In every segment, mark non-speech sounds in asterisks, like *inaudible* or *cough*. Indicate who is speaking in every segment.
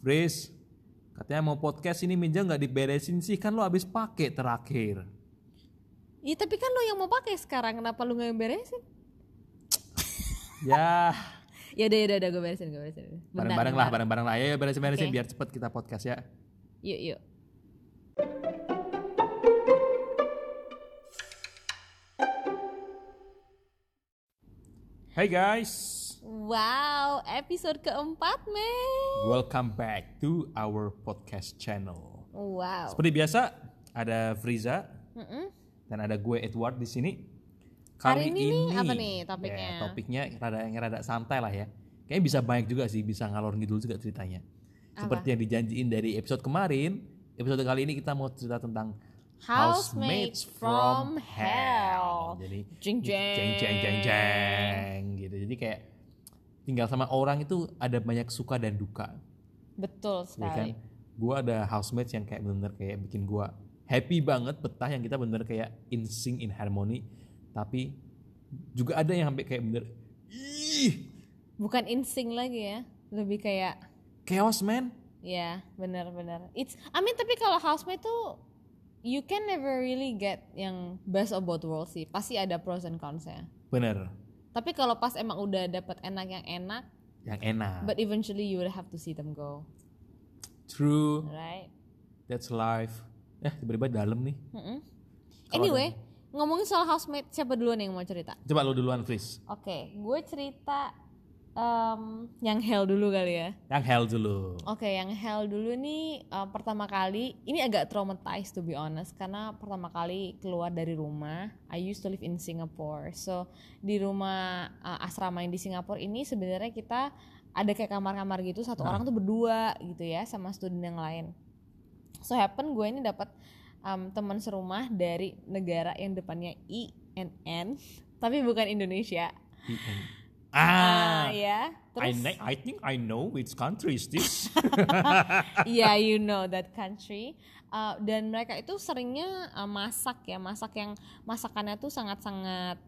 Speaker 1: Fris, katanya mau podcast ini meja nggak diberesin sih kan lo abis pakai terakhir.
Speaker 2: Iya tapi kan lo yang mau pakai sekarang kenapa lu nggak yang beresin?
Speaker 1: ya, *laughs*
Speaker 2: Ya udah ya udah gue beresin gue beresin. Bentar,
Speaker 1: bareng-bareng lah,
Speaker 2: bentar.
Speaker 1: bareng-bareng lah. Ayo beresin-beresin
Speaker 2: Oke.
Speaker 1: biar cepet kita podcast ya.
Speaker 2: Yuk yuk.
Speaker 1: Hey guys,
Speaker 2: Wow, episode keempat men.
Speaker 1: welcome back to our podcast channel.
Speaker 2: Wow.
Speaker 1: Seperti biasa, ada Friza
Speaker 2: Mm-mm.
Speaker 1: dan ada gue Edward di sini.
Speaker 2: Hari ini nih, apa nih topiknya?
Speaker 1: Ya, topiknya rada yang rada santai lah ya. Kayaknya bisa banyak juga sih, bisa ngalor ngidul juga ceritanya. Seperti yang dijanjiin dari episode kemarin, episode kali ini kita mau cerita tentang
Speaker 2: Housemates from Hell.
Speaker 1: Jadi
Speaker 2: Jeng jeng.
Speaker 1: jeng jeng jeng jeng gitu. Jadi kayak tinggal sama orang itu ada banyak suka dan duka.
Speaker 2: Betul
Speaker 1: ya kan
Speaker 2: sekali.
Speaker 1: gue ada housemates yang kayak bener-bener kayak bikin gue happy banget betah yang kita bener-bener kayak in sync in harmony tapi juga ada yang sampai kayak bener ih
Speaker 2: Bukan insing lagi ya. Lebih kayak
Speaker 1: chaos man
Speaker 2: ya benar-benar. It's I mean tapi kalau housemate tuh you can never really get yang best of both worlds sih. Pasti ada pros and cons-nya.
Speaker 1: bener
Speaker 2: Tapi kalau pas emang udah dapet enak yang enak,
Speaker 1: yang enak
Speaker 2: but eventually you will have to see them go,
Speaker 1: true
Speaker 2: right?
Speaker 1: that's life eh tiba-tiba dalam nih
Speaker 2: Mm-mm.
Speaker 1: Kalau
Speaker 2: Anyway, ngomongin soal housemate, siapa duluan yang mau cerita?
Speaker 1: coba lo duluan please
Speaker 2: Oke, gue cerita em, yang hell dulu kali ya.
Speaker 1: yang hell dulu
Speaker 2: Oke, yang hell dulu nih eh, pertama kali ini agak traumatized to be honest karena pertama kali keluar dari rumah. I used to live in Singapore. So di rumah eh, asrama yang di Singapura ini sebenarnya kita ada kayak kamar-kamar gitu satu orang tuh berdua gitu ya sama student yang lain. So happen gue ini dapat em, teman serumah dari negara yang depannya I N N tapi bukan Indonesia.
Speaker 1: Ah
Speaker 2: ya.
Speaker 1: I,
Speaker 2: Terus?
Speaker 1: ne- I think I know which country is this. *laughs* *laughs*
Speaker 2: Yeah you know that country. Uh, dan mereka itu seringnya uh, masak ya masak yang masakannya tuh sangat-sangat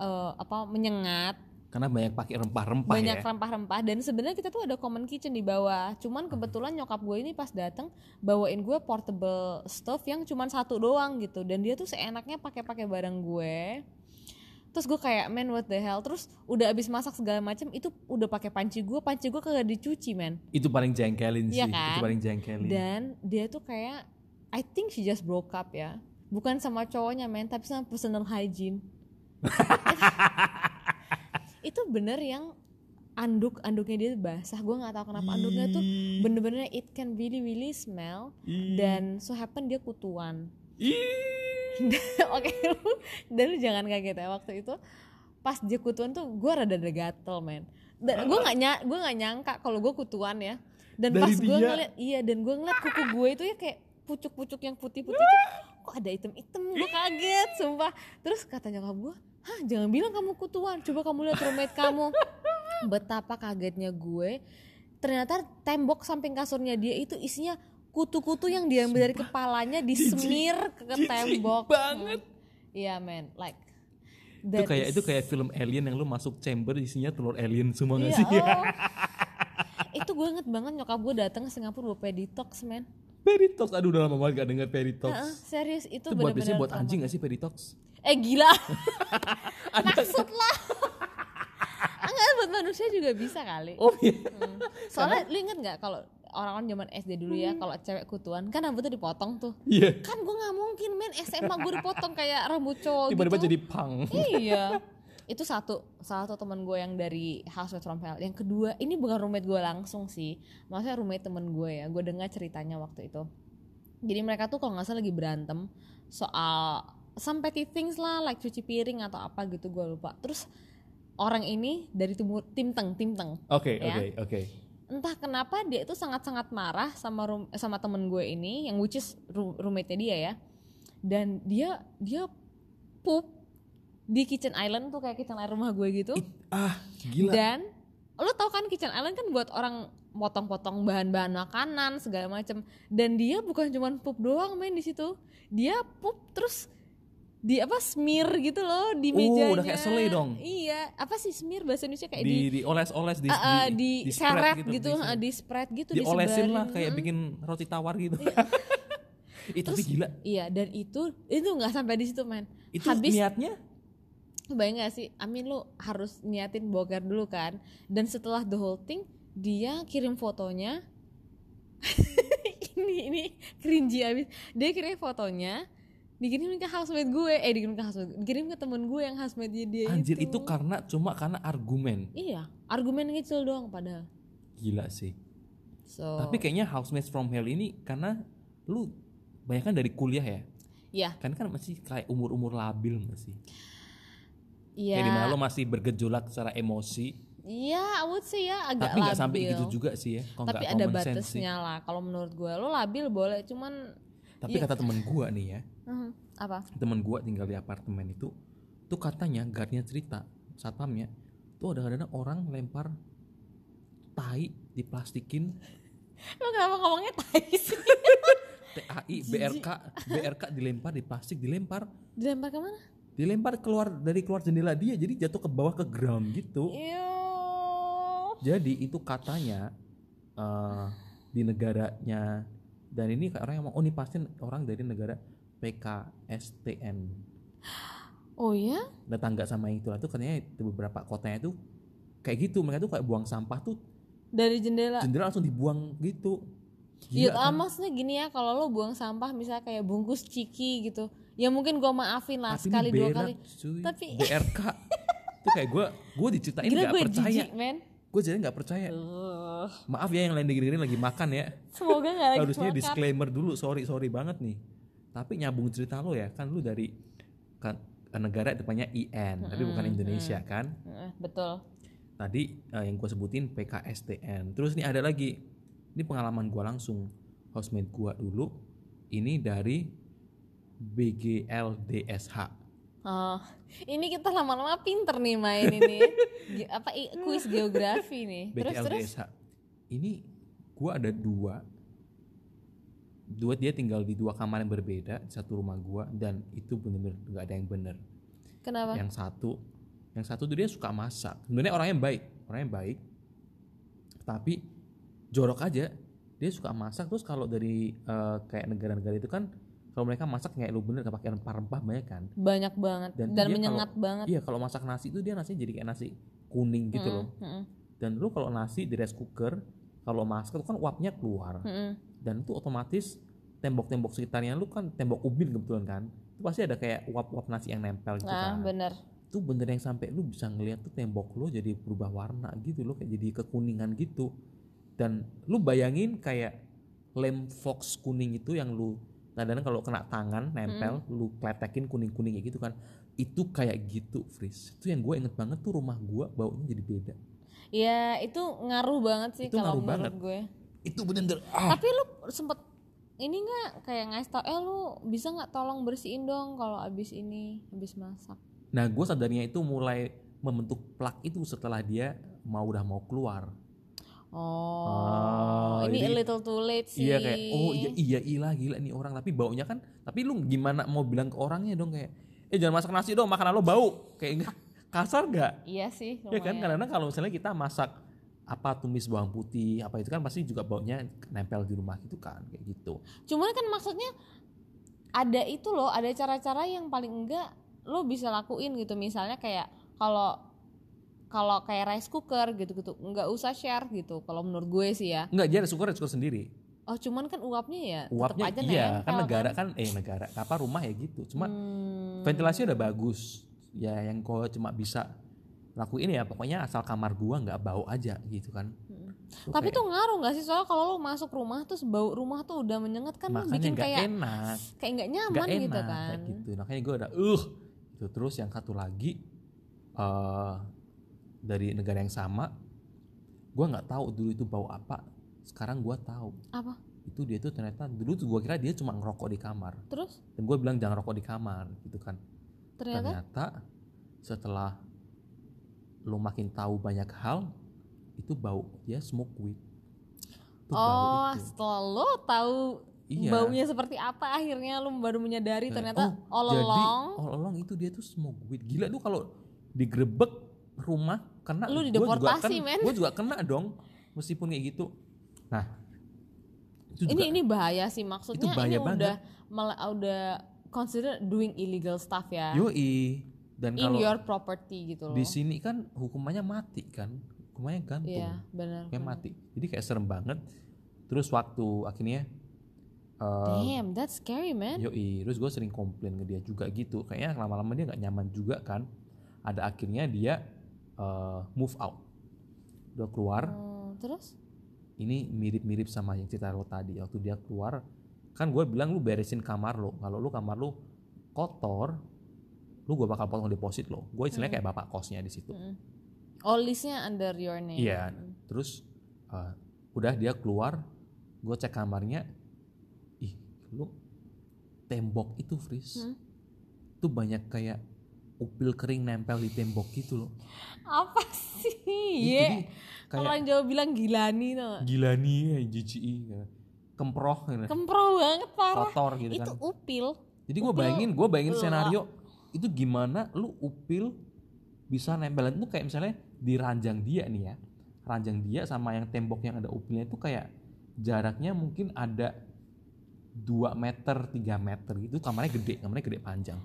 Speaker 2: uh, apa menyengat.
Speaker 1: Karena banyak pakai rempah-rempah
Speaker 2: banyak
Speaker 1: ya.
Speaker 2: rempah-rempah. Dan sebenarnya kita tuh ada common kitchen di bawah. Cuman kebetulan nyokap gue ini pas datang bawain gue portable stove yang cuman satu doang gitu. Dan dia tuh seenaknya pakai-pakai barang gue terus gue kayak man what the hell? Terus udah abis masak segala macam itu udah pakai panci gue panci gue kagak dicuci man
Speaker 1: itu paling jengkelin
Speaker 2: Iya
Speaker 1: sih
Speaker 2: kan?
Speaker 1: itu paling jengkelin.
Speaker 2: Dan dia tuh kayak I think she just broke up ya. Bukan sama cowoknya men tapi sama personal hygiene. *laughs* Itu bener yang anduk anduknya dia basah. Gue nggak tahu kenapa anduknya tuh bener-bener it can really really smell. Dan so happen dia kutuan. *laughs* oke lu- dan lu jangan kaget ya waktu itu pas dia kutuan tuh gue rada ada gatel men. Dan gue nggak ny gue nggak nyangka kalau gue kutuan ya. Dan
Speaker 1: Dari
Speaker 2: pas gue ngeliat iya dan gue ngeliat kuku gue itu ya kayak pucuk-pucuk yang putih-putih tuh kok ada item-item? Gue kaget sumpah. Terus kata nyokap gue hah jangan bilang kamu kutuan. Coba kamu lihat roommate kamu. Betapa kagetnya gue ternyata tembok samping kasurnya dia itu isinya kutu-kutu yang diambil dari kepalanya disemir ke, ke
Speaker 1: Jijik
Speaker 2: tembok.
Speaker 1: banget.
Speaker 2: Hmm. iya men like
Speaker 1: itu kayak
Speaker 2: is-
Speaker 1: itu kayak film alien yang lu masuk chamber isinya telur alien semua nggak
Speaker 2: Iya,
Speaker 1: sih?
Speaker 2: oh. *laughs* itu gue inget banget nyokap gue datang ke Singapura buat peditox men.
Speaker 1: Peritox aduh udah lama banget gak denger Peritox
Speaker 2: Heeh, serius itu,
Speaker 1: itu buat biasanya buat anjing gak sih Peritox
Speaker 2: eh gila. *laughs* Maksud lah enggak buat manusia juga bisa kali.
Speaker 1: Oh iya.
Speaker 2: Hmm. *laughs* soalnya lu inget nggak kalau orang-orang zaman SD dulu
Speaker 1: Hmm.
Speaker 2: ya kalau cewek kutuan kan rambutnya dipotong tuh.
Speaker 1: Iya.
Speaker 2: Kan gue nggak mungkin men SMA gue dipotong kayak rambut cowok
Speaker 1: tiba-tiba
Speaker 2: gitu.
Speaker 1: jadi pang.
Speaker 2: Iya. *laughs* Itu satu salah satu teman gue yang dari Housemate from Hell yang kedua ini bukan roommate gue langsung sih maksudnya roommate temen gue ya gue dengar ceritanya waktu itu. Jadi mereka tuh kalau nggak salah lagi berantem soal some petty things lah like cuci piring atau apa gitu gue lupa. Terus orang ini dari timur tim teng tim teng
Speaker 1: oke
Speaker 2: Ya.
Speaker 1: oke oke.
Speaker 2: Entah kenapa dia itu sangat-sangat marah sama room, sama temen gue ini yang which is roo- roommate-nya dia ya. Dan dia dia pup di kitchen island tuh kayak kitchen island rumah gue gitu.
Speaker 1: Ah gila.
Speaker 2: Dan lo tau kan kitchen island kan buat orang potong-potong bahan-bahan makanan segala macam dan dia bukan cuma pup doang main di situ. Dia pup terus di apa smear gitu loh di
Speaker 1: Oh,
Speaker 2: mejanya.
Speaker 1: udah kayak selai dong.
Speaker 2: Iya, apa sih smear bahasa Indonesia kayak di
Speaker 1: di dioles-oles di,
Speaker 2: Ah, ah, di,
Speaker 1: di spread
Speaker 2: seret gitu,
Speaker 1: di-
Speaker 2: ah, di spread gitu,
Speaker 1: diolesin lah kayak bikin roti tawar gitu. *laughs* Ih, tapi
Speaker 2: Terus-
Speaker 1: gila.
Speaker 2: Iya, dan itu itu nggak sampai di situ, man.
Speaker 1: Itu
Speaker 2: Habis
Speaker 1: niatnya
Speaker 2: bayang gak sih? Amin lu harus niatin boker dulu kan. Dan setelah the whole thing, dia kirim fotonya. *laughs* ini ini cringy abis. Dia kirim fotonya, dikirim ke housemate gue, eh dikirim ke housemate, dikirim ke temen gue yang housemate dia, dia
Speaker 1: anjir
Speaker 2: itu.
Speaker 1: itu karena cuma karena argumen.
Speaker 2: Iya, argumen kecil doang padahal.
Speaker 1: Gila sih.
Speaker 2: So,
Speaker 1: Tapi kayaknya Housemates from Hell ini karena lu banyak kan dari kuliah ya.
Speaker 2: ya,
Speaker 1: Kan kan masih kayak umur-umur labil masih.
Speaker 2: iya.
Speaker 1: Kayak di mana lo masih bergejolak secara emosi.
Speaker 2: Iya, I would say ya agak
Speaker 1: Tapi nggak sampai
Speaker 2: labil.
Speaker 1: gitu juga sih ya.
Speaker 2: Tapi ada batasnya lah. Kalau menurut gue, lo labil boleh, cuman
Speaker 1: Tapi
Speaker 2: Iya.
Speaker 1: kata temen gua nih ya,
Speaker 2: Mhm, apa?
Speaker 1: temen gua tinggal di apartemen itu, tuh katanya guardnya cerita, satpamnya, tuh ada kadang orang lempar tai diplastikin
Speaker 2: Lo kenapa ngomongnya tai sih? *laughs*
Speaker 1: TAI BRK BRK dilempar di plastik dilempar
Speaker 2: Dilempar ke mana?
Speaker 1: dilempar keluar dari keluar jendela dia jadi jatuh ke bawah ke ground gitu
Speaker 2: Iyo.
Speaker 1: jadi itu katanya eh, di negaranya dan ini orang yang mau oh ini pasti orang dari negara PKSTN
Speaker 2: Oh ya?
Speaker 1: tetangga sama yang itulah tuh katanya di beberapa kotanya tuh kayak gitu mereka tuh kayak buang sampah tuh
Speaker 2: Dari jendela.
Speaker 1: jendela langsung dibuang gitu
Speaker 2: Iya,
Speaker 1: Gila
Speaker 2: ah,
Speaker 1: kan?
Speaker 2: maksudnya gini ya, kalau lo buang sampah misalnya kayak bungkus ciki gitu, ya mungkin gua maafin lah
Speaker 1: Tapi
Speaker 2: sekali dua
Speaker 1: berak,
Speaker 2: kali.
Speaker 1: cuy.
Speaker 2: Tapi-
Speaker 1: BRK *laughs* tuh kayak gue gue diceritain
Speaker 2: Gila
Speaker 1: nggak
Speaker 2: gue
Speaker 1: percaya
Speaker 2: jijik, men.
Speaker 1: gue jadi nggak percaya
Speaker 2: Uh,
Speaker 1: maaf ya yang lain dengerin lagi makan ya
Speaker 2: semoga gak lagi
Speaker 1: harusnya
Speaker 2: makan.
Speaker 1: disclaimer dulu sorry sorry banget nih tapi nyambung cerita lo ya kan lu dari kan negara depannya IN tapi bukan Indonesia kan
Speaker 2: Heeh, betul.
Speaker 1: tadi eh, yang gue sebutin PKSTN terus nih ada lagi ini pengalaman gue langsung housemate gue dulu ini dari BGLDSH
Speaker 2: Oh, ini kita lama-lama pinter nih main ini. *laughs* Apa kuis geografi nih. Terus terus.
Speaker 1: BGLDSH ini gue ada dua dua dia tinggal di dua kamar yang berbeda di satu rumah gue dan itu bener-bener nggak ada yang bener.
Speaker 2: Kenapa?
Speaker 1: yang satu yang satu tuh dia suka masak. Sebenarnya orangnya baik orangnya baik. Tapi jorok aja. Dia suka masak terus kalau dari eh, kayak negara-negara itu kan kalau mereka masak kayak lu bener gak pakai rempah-rempah banyak kan.
Speaker 2: Banyak banget
Speaker 1: Dan
Speaker 2: dan, menyengat banget.
Speaker 1: iya kalau masak nasi itu dia nasinya jadi kayak nasi kuning gitu loh.
Speaker 2: Mm-mm,
Speaker 1: dan lu kalau nasi di rice cooker kalau masak itu kan uapnya keluar.
Speaker 2: Mm-mm.
Speaker 1: Dan itu otomatis tembok-tembok sekitarnya lu kan tembok ubin kebetulan kan itu pasti ada kayak uap-uap nasi yang nempel gitu
Speaker 2: Nah,
Speaker 1: kan
Speaker 2: bener.
Speaker 1: itu bener yang sampai lu bisa ngeliat tuh tembok lu jadi berubah warna gitu loh kayak jadi kekuningan gitu dan lu bayangin kayak lem fox kuning itu yang lu kadang kalau kena tangan nempel lu kletekin kuning kuning gitu kan itu kayak gitu Fris itu yang gue inget banget tuh rumah gue baunya jadi beda
Speaker 2: Ya itu ngaruh banget sih
Speaker 1: Itu
Speaker 2: kalau
Speaker 1: ngaruh
Speaker 2: menurut
Speaker 1: banget.
Speaker 2: gue.
Speaker 1: Itu bener-bener ah
Speaker 2: Tapi lu sempet ini nggak kayak ngasih tau, eh lu bisa nggak tolong bersihin dong kalau abis ini habis masak.
Speaker 1: nah gue sadarnya itu mulai membentuk plak itu setelah dia mau udah mau keluar
Speaker 2: Oh,
Speaker 1: Oh,
Speaker 2: ini
Speaker 1: jadi-
Speaker 2: a little too late sih.
Speaker 1: Iya kayak oh iya iya iya gila nih orang tapi baunya kan tapi lu gimana mau bilang ke orangnya dong kayak eh jangan masak nasi dong makanan lo bau kayak enggak kasar gak?
Speaker 2: Iya sih,
Speaker 1: Ya kan
Speaker 2: lumayan.
Speaker 1: karena kalau misalnya kita masak apa tumis bawang putih apa itu kan pasti juga baunya nempel di rumah gitu kan kayak gitu.
Speaker 2: Cuman kan maksudnya ada itu loh, ada cara-cara yang paling enggak lo bisa lakuin gitu. Misalnya kayak kalau kalau kayak rice cooker gitu-gitu nggak usah share gitu. Kalau menurut gue sih ya.
Speaker 1: Enggak dia ada syukur syukur sendiri.
Speaker 2: Oh cuman kan uapnya ya
Speaker 1: Uapnya
Speaker 2: aja
Speaker 1: iya
Speaker 2: nempel
Speaker 1: kan negara kan eh negara apa rumah ya gitu. Cuma
Speaker 2: Hmm,
Speaker 1: ventilasi udah bagus. Ya yang kau cuma bisa lakuin ya pokoknya asal kamar gua nggak bau aja gitu kan. Tuh
Speaker 2: Tapi
Speaker 1: kayak-
Speaker 2: tuh ngaruh nggak sih? Soal kalau lo masuk rumah terus bau rumah tuh udah menyengat kan bikin
Speaker 1: nggak
Speaker 2: kayak
Speaker 1: enak.
Speaker 2: kayak nggak nyaman
Speaker 1: nggak enak
Speaker 2: gitu kan.
Speaker 1: kayak gitu. Makanya gue udah uh gitu. Terus yang satu lagi eh dari negara yang sama gue nggak tahu dulu itu bau apa. Sekarang gue tahu.
Speaker 2: Apa?
Speaker 1: itu dia tuh ternyata dulu tuh gue kira dia cuma ngerokok di kamar.
Speaker 2: Terus?
Speaker 1: Dan gue bilang jangan rokok di kamar. Gitu kan.
Speaker 2: Ternyata?
Speaker 1: Ternyata setelah lo makin tahu banyak hal itu bau dia smoke weed. Itu bau
Speaker 2: oh
Speaker 1: itu.
Speaker 2: setelah lo tahu
Speaker 1: Iya.
Speaker 2: baunya seperti apa akhirnya lu baru menyadari
Speaker 1: Kayak,
Speaker 2: ternyata
Speaker 1: oh,
Speaker 2: all
Speaker 1: jadi
Speaker 2: along
Speaker 1: all along itu dia tuh smoke weed. Gila tuh kalau digrebek rumah kena
Speaker 2: Lu
Speaker 1: gua
Speaker 2: dideportasi,
Speaker 1: juga
Speaker 2: men.
Speaker 1: gue juga kena dong meskipun kayak gitu. Nah itu
Speaker 2: ini
Speaker 1: juga
Speaker 2: ini bahaya sih maksudnya
Speaker 1: bahaya
Speaker 2: ini
Speaker 1: banget.
Speaker 2: udah mele- udah consider doing illegal stuff ya.
Speaker 1: Yoi dan
Speaker 2: in your property gitu loh
Speaker 1: di sini kan hukumannya mati kan hukumannya gantung
Speaker 2: iya benar
Speaker 1: kayak mati jadi kayak serem banget terus waktu akhirnya eh,
Speaker 2: damn that's scary man
Speaker 1: Yoi, terus gue sering komplain ke dia juga gitu. Kayaknya lama-lama dia nggak nyaman juga kan. Ada akhirnya dia eh, move out. Udah keluar,
Speaker 2: Oh, terus
Speaker 1: ini mirip-mirip sama yang cerita lo tadi. Waktu dia keluar, kan gue bilang lu beresin kamar lo. Kalau lu kamar lu kotor, lu gue bakal potong deposit lo. Gue istilahnya kayak bapak kosnya di situ.
Speaker 2: Mm. oh listnya under your name
Speaker 1: Iya. Terus eh, udah dia keluar, gue cek kamarnya, ih lu tembok itu Fris,
Speaker 2: Hmm.
Speaker 1: tuh banyak kayak upil kering nempel di tembok gitu loh.
Speaker 2: apa sih
Speaker 1: jadi
Speaker 2: kalau yang Jawa bilang gilani tuh
Speaker 1: gila nih, ya, jijik, ya. kemproh, gitu.
Speaker 2: kemproh banget parah
Speaker 1: kotor gitu
Speaker 2: itu
Speaker 1: kan.
Speaker 2: upil
Speaker 1: Jadi gue bayangin, gue bayangin
Speaker 2: upil
Speaker 1: senario itu gimana lu upil bisa nempel? Itu kayak misalnya di ranjang dia nih ya, ranjang dia sama yang tembok yang ada upilnya itu kayak jaraknya mungkin ada 2 meter 3 meter gitu. Kamarnya gede kamarnya gede panjang.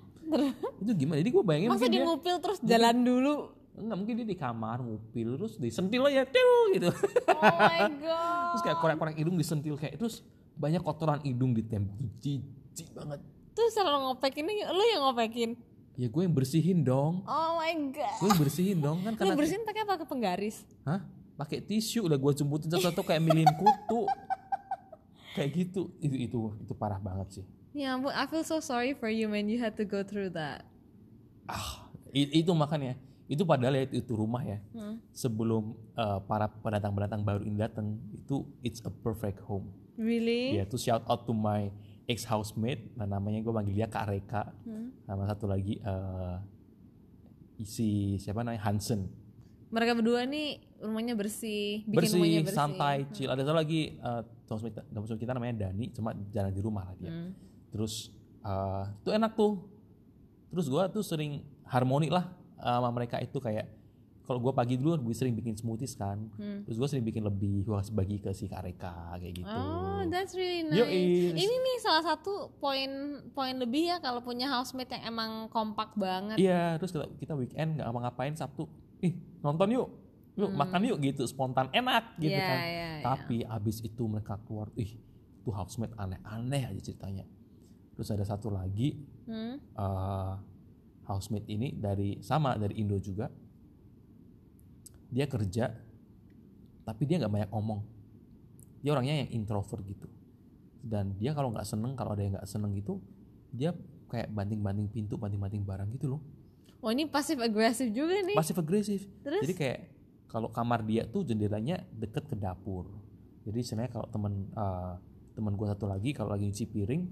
Speaker 1: Itu gimana? Jadi gue bayangin
Speaker 2: masa di
Speaker 1: dia
Speaker 2: ngupil terus jalan dulu?
Speaker 1: Enggak mungkin dia di kamar ngupil terus disentil aja tiu gitu.
Speaker 2: Oh my *laughs* god.
Speaker 1: Terus kayak korek-korek hidung disentil kayak terus banyak kotoran hidung di tembok. Jijik banget.
Speaker 2: Terus kalau ngopek ini lu yang ngopekin
Speaker 1: ya gue yang bersihin dong.
Speaker 2: Oh my god.
Speaker 1: Gue yang bersihin dong kan
Speaker 2: lu
Speaker 1: karena
Speaker 2: bersihin pakai apa ke penggaris?
Speaker 1: Hah? Pakai tisu udah gue jemputin satu-satu kayak milihin kutu. Kayak gitu. Itu itu itu parah banget sih.
Speaker 2: Ya ampun I feel so sorry for you man. You had to go through that.
Speaker 1: Ah itu makanya. Itu padahal ya itu rumah ya.
Speaker 2: Hmm.
Speaker 1: sebelum eh, para pendatang-pendatang baru ini datang itu it's a perfect home.
Speaker 2: Really?
Speaker 1: Ya itu shout out to my ex housemate nah namanya gue panggil dia Kak Reka
Speaker 2: Hmm.
Speaker 1: sama satu lagi eh isi siapa namanya Hansen
Speaker 2: mereka berdua nih rumahnya bersih bikin
Speaker 1: bersih,
Speaker 2: rumahnya bersih
Speaker 1: santai, chill. Ada satu lagi uh, housemate housemate kita namanya Dani, cuma jarang di rumah lah dia.
Speaker 2: Hmm.
Speaker 1: Terus uh, itu enak tuh. Terus gua tuh sering harmoni lah uh, sama mereka itu kayak kalau gua pagi dulu gue sering bikin smoothies kan.
Speaker 2: Hmm.
Speaker 1: Terus gua sering bikin lebih gua kasih bagi ke si Kareka kayak gitu.
Speaker 2: Oh, that's really nice.
Speaker 1: Yoi.
Speaker 2: Ini nih salah satu poin poin lebih ya kalau punya housemate yang emang kompak banget.
Speaker 1: Iya, terus kita, kita weekend nggak apa ngapain Sabtu. Ih, nonton yuk. Yuk makan yuk gitu, spontan enak gitu
Speaker 2: Hmm. Iya,
Speaker 1: kan.
Speaker 2: iya, iya.
Speaker 1: Tapi abis itu mereka keluar, ih, itu housemate aneh-aneh aja ceritanya. Terus ada satu lagi
Speaker 2: Hmm?
Speaker 1: eh housemate ini dari sama dari Indo juga. Dia kerja, tapi dia nggak banyak omong. Dia orangnya yang introvert gitu. Dan dia kalau nggak seneng, kalau ada yang nggak seneng gitu, dia kayak banting-banting pintu, banting-banting barang gitu loh.
Speaker 2: Oh ini pasif agresif juga nih.
Speaker 1: pasif agresif
Speaker 2: Terus?
Speaker 1: jadi kayak kalau kamar dia tuh jendelanya deket ke dapur jadi sebenarnya kalau temen eh, temen gue satu lagi kalau lagi nyuci piring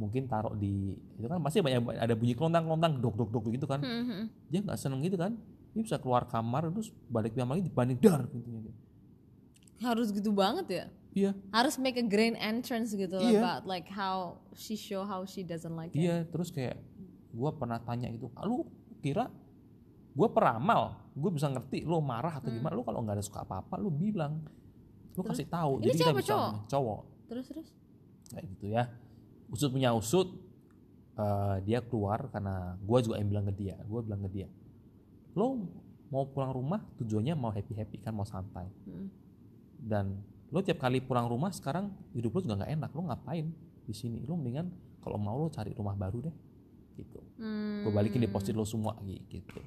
Speaker 1: mungkin taruh di itu kan pasti banyak ada bunyi kelontang kelontang dok dok dok gitu kan
Speaker 2: Hmm, hmm.
Speaker 1: dia nggak seneng gitu kan dia bisa keluar kamar terus balik kamar lagi dibanding dar pintunya dia.
Speaker 2: Harus gitu banget ya.
Speaker 1: iya
Speaker 2: Harus make a grand entrance gitu
Speaker 1: Iya.
Speaker 2: about like how she show how she doesn't like it.
Speaker 1: iya terus kayak gue pernah tanya gitu "Ah, lu kira gue peramal gue bisa ngerti lo marah atau gimana lu kalau nggak ada suka apa apa lu bilang lu kasih tahu
Speaker 2: Ini
Speaker 1: jadi
Speaker 2: cewek
Speaker 1: kita bisa
Speaker 2: cowok?
Speaker 1: cowok
Speaker 2: Terus terus.
Speaker 1: kayak gitu ya usut punya usut eh, dia keluar karena gue juga yang bilang ke dia gue bilang ke dia lo mau pulang rumah tujuannya mau happy happy kan mau santai
Speaker 2: Hmm.
Speaker 1: dan lo tiap kali pulang rumah sekarang hidup lo juga nggak enak lo ngapain di sini lo mendingan kalau mau lo cari rumah baru deh gitu
Speaker 2: Hmm.
Speaker 1: gue balikin deposit lo semua gitu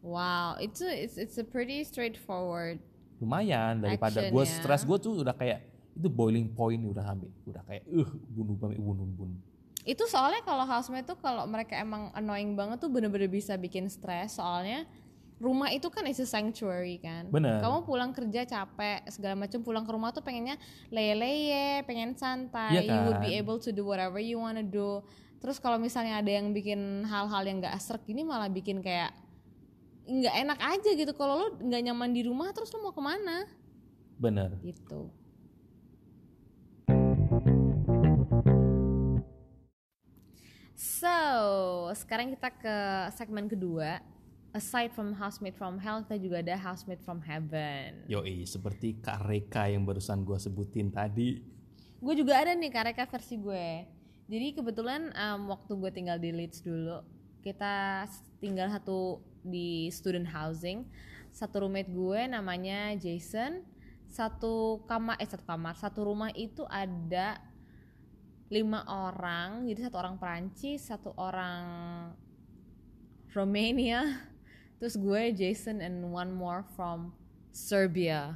Speaker 2: Wow, itu it's it's a pretty straightforward.
Speaker 1: lumayan daripada gue
Speaker 2: ya.
Speaker 1: stres gue tuh udah kayak itu boiling point udah sampai udah kayak uh bunuh banget bunuh bunuh
Speaker 2: Itu soalnya kalau housemate tuh kalau mereka emang annoying banget tuh bener-bener bisa bikin stres soalnya rumah itu kan is a sanctuary kan.
Speaker 1: Bener.
Speaker 2: Kamu pulang kerja capek segala macam pulang ke rumah tuh pengennya leye-leye, pengen
Speaker 1: Iya
Speaker 2: santai, you would be
Speaker 1: kan?
Speaker 2: able to do whatever you wanna do. Terus kalau misalnya ada yang bikin hal-hal yang gak asrek gini malah bikin kayak nggak enak aja gitu kalau lo nggak nyaman di rumah terus lo mau ke mana
Speaker 1: bener
Speaker 2: gitu So, sekarang kita ke segmen kedua. Aside from housemate from hell, kita juga ada housemate from heaven.
Speaker 1: Yoi, seperti Kak Reka yang barusan gua sebutin tadi.
Speaker 2: Gue juga ada nih kareka versi gue. Jadi kebetulan um, waktu gue tinggal di Leeds dulu, kita tinggal satu di student housing. Satu roommate gue namanya Jason. Satu kamar, eh satu kamar, satu rumah itu ada lima orang. Jadi satu orang Perancis, satu orang Romania. *laughs* Terus gue, Jason, and one more from Serbia.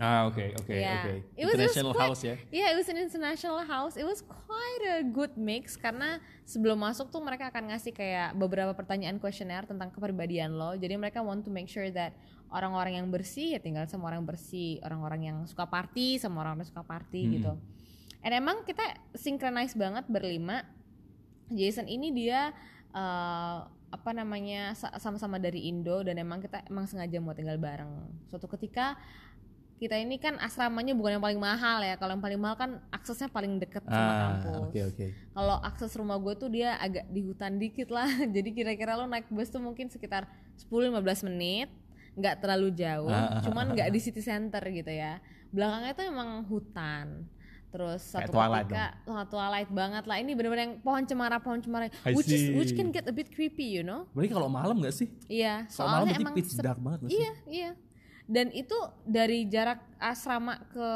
Speaker 1: Ah, oke, oke,
Speaker 2: Yeah.
Speaker 1: oke.
Speaker 2: It was- it was
Speaker 1: International
Speaker 2: quite-
Speaker 1: house ya.
Speaker 2: Yeah, it was an international house. It was quite a good mix karena sebelum masuk tuh mereka akan ngasih kayak beberapa pertanyaan kuesioner tentang kepribadian lo. Jadi mereka want to make sure that orang-orang yang bersih ya tinggal sama orang bersih, orang-orang yang suka party sama orang yang suka party
Speaker 1: Hmm.
Speaker 2: gitu. And emang kita synchronize banget berlima. Jason ini dia eh, apa namanya sa- sama-sama dari Indo dan emang kita emang sengaja mau tinggal bareng. Suatu ketika kita ini kan asramanya bukan yang paling mahal ya. Kalau yang paling mahal kan aksesnya paling deket sama
Speaker 1: Ah,
Speaker 2: kampus.
Speaker 1: oke, oke.
Speaker 2: Kalau akses rumah gue tuh dia agak di hutan dikit lah. *laughs* Jadi kira-kira lo naik bus tuh mungkin sekitar 10-15 menit, nggak terlalu jauh,
Speaker 1: Ah, ah,
Speaker 2: cuman nggak di city center gitu ya. Belakangnya tuh emang hutan. Terus
Speaker 1: Kayak
Speaker 2: satu
Speaker 1: Twilight
Speaker 2: ketika wah, twilight banget lah. Ini bener-bener yang pohon cemara pohon cemara,
Speaker 1: I
Speaker 2: which is which can get a bit creepy, you know?
Speaker 1: Berarti kalau malam nggak sih?
Speaker 2: Iya,
Speaker 1: malam
Speaker 2: soalnya
Speaker 1: berarti
Speaker 2: emang
Speaker 1: pitch dark banget sih?
Speaker 2: Iya, iya. Dan itu dari jarak asrama ke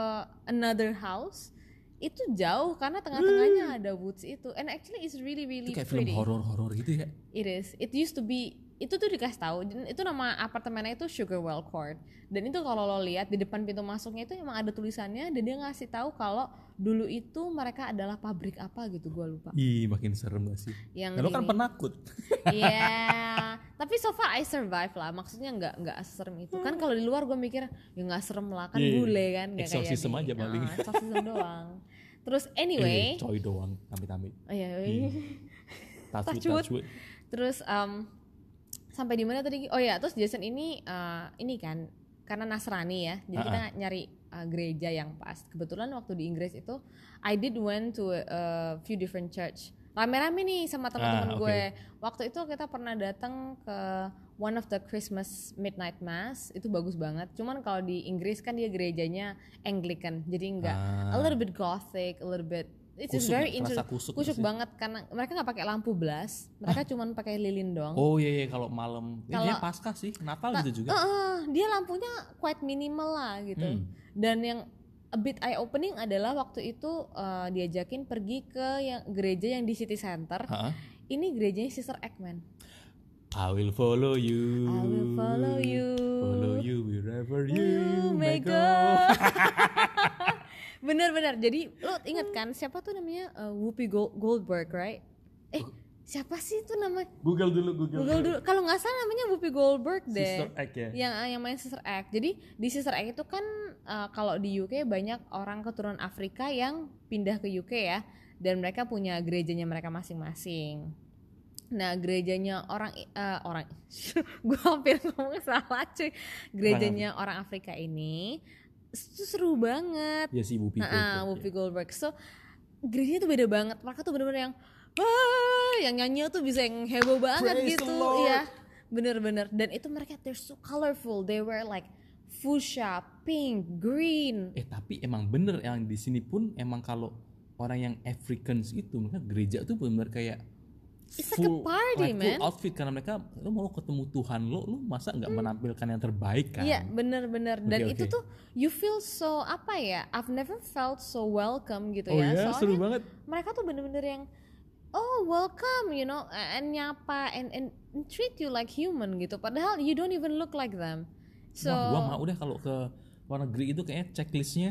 Speaker 2: another house itu jauh karena tengah-tengahnya ada woods itu. And actually it's really really
Speaker 1: Itu kayak film
Speaker 2: pretty.
Speaker 1: horor-horor gitu ya.
Speaker 2: It is. It used to be itu tuh dikasih tahu itu nama apartemennya itu Sugarwell Court dan itu kalau lo lihat di depan pintu masuknya itu emang ada tulisannya dan dia ngasih tahu kalau dulu itu mereka adalah pabrik apa gitu gue lupa
Speaker 1: Ih, makin serem gak sih?
Speaker 2: yang
Speaker 1: Nah, lo kan penakut.
Speaker 2: Iya, *laughs* tapi so far I survive lah. Maksudnya nggak nggak serem itu. Kan kalau di luar gue mikir ya nggak serem lah, kan
Speaker 1: Iya, iya.
Speaker 2: bule kan, nggak kayak di-
Speaker 1: aja paling.
Speaker 2: Ah, exorcism *laughs* doang. Terus anyway,
Speaker 1: Eh, coy doang, amit-amit.
Speaker 2: oh iya,
Speaker 1: Iya. *laughs* Touch wood,
Speaker 2: Touch wood.
Speaker 1: touch wood.
Speaker 2: terus um, sampai di mana tadi? Oh ya, terus Jason ini uh, ini kan karena Nasrani ya, jadi kita nyari uh, gereja yang pas. Kebetulan waktu di Inggris itu, I did went to a few different church. Rame-rame nih sama teman-teman
Speaker 1: Ah, oke.
Speaker 2: gue. Waktu itu kita pernah datang ke one of the Christmas midnight mass, itu bagus banget. Cuman kalau di Inggris kan dia gerejanya Anglican, jadi enggak a
Speaker 1: Ah.
Speaker 2: little bit gothic, a little bit It's
Speaker 1: Kusuk
Speaker 2: very
Speaker 1: nggak? Terasa
Speaker 2: inter-
Speaker 1: kusuk
Speaker 2: kusuk banget karena mereka nggak pakai lampu blas, mereka cuman pakai lilin doang.
Speaker 1: Oh iya, iya kalau malam. Ini
Speaker 2: Kalau-
Speaker 1: kayaknya pasca sih, Natal gitu juga.
Speaker 2: Eh, eh, dia lampunya quite minimal lah gitu.
Speaker 1: Hmm.
Speaker 2: Dan yang a bit eye opening adalah waktu itu eh, diajakin pergi ke yang gereja yang di city center.
Speaker 1: Ha-ha.
Speaker 2: Ini gerejanya Sister Ekman.
Speaker 1: I will follow you.
Speaker 2: I will follow you.
Speaker 1: Follow you wherever you,
Speaker 2: You
Speaker 1: may
Speaker 2: may
Speaker 1: go. *laughs*
Speaker 2: Bener-bener. Jadi lo inget kan siapa tuh namanya Eh, Whoopi Gold- Goldberg, right? Eh siapa sih itu namanya?
Speaker 1: Google dulu, Google,
Speaker 2: Google dulu. Kalau nggak salah namanya Whoopi Goldberg deh.
Speaker 1: Sister Act ya.
Speaker 2: yang yang main Sister Act. Jadi di Sister Act itu kan uh, kalau di UK banyak orang keturunan Afrika yang pindah ke UK ya dan mereka punya gerejanya mereka masing-masing. Nah gerejanya orang uh, orang *laughs* gue hampir ngomong salah cuy. Gerejanya orang Afrika ini itu seru banget.
Speaker 1: Ya si Whoopi
Speaker 2: Nah,
Speaker 1: Goldberg, ya.
Speaker 2: Whoopi Goldberg. So gerejanya tuh beda banget. Mereka tuh bener-bener yang wah, yang nyanyi tuh bisa yang heboh banget
Speaker 1: Praise
Speaker 2: gitu.
Speaker 1: Lord.
Speaker 2: Iya. Bener-bener. Dan itu mereka they're so colorful. They were like fuchsia, pink, green.
Speaker 1: Eh tapi emang bener yang di sini pun emang kalau orang yang Africans itu mereka gereja tuh benar kayak
Speaker 2: It's like a party,
Speaker 1: like full
Speaker 2: man.
Speaker 1: outfit karena mereka lu mau ketemu Tuhan lo lu masa nggak menampilkan yang terbaik kan
Speaker 2: Hmm. Iya, bener-bener. Dan
Speaker 1: Oke,
Speaker 2: itu tuh you feel so apa ya? I've never felt so welcome gitu
Speaker 1: oh
Speaker 2: ya.
Speaker 1: ya
Speaker 2: Soalnya
Speaker 1: seru banget
Speaker 2: mereka tuh bener-bener yang oh welcome you know and nyapa and, and treat you like human gitu padahal you don't even look like them so
Speaker 1: Wah, gua mau deh kalau ke luar negeri itu kayaknya checklistnya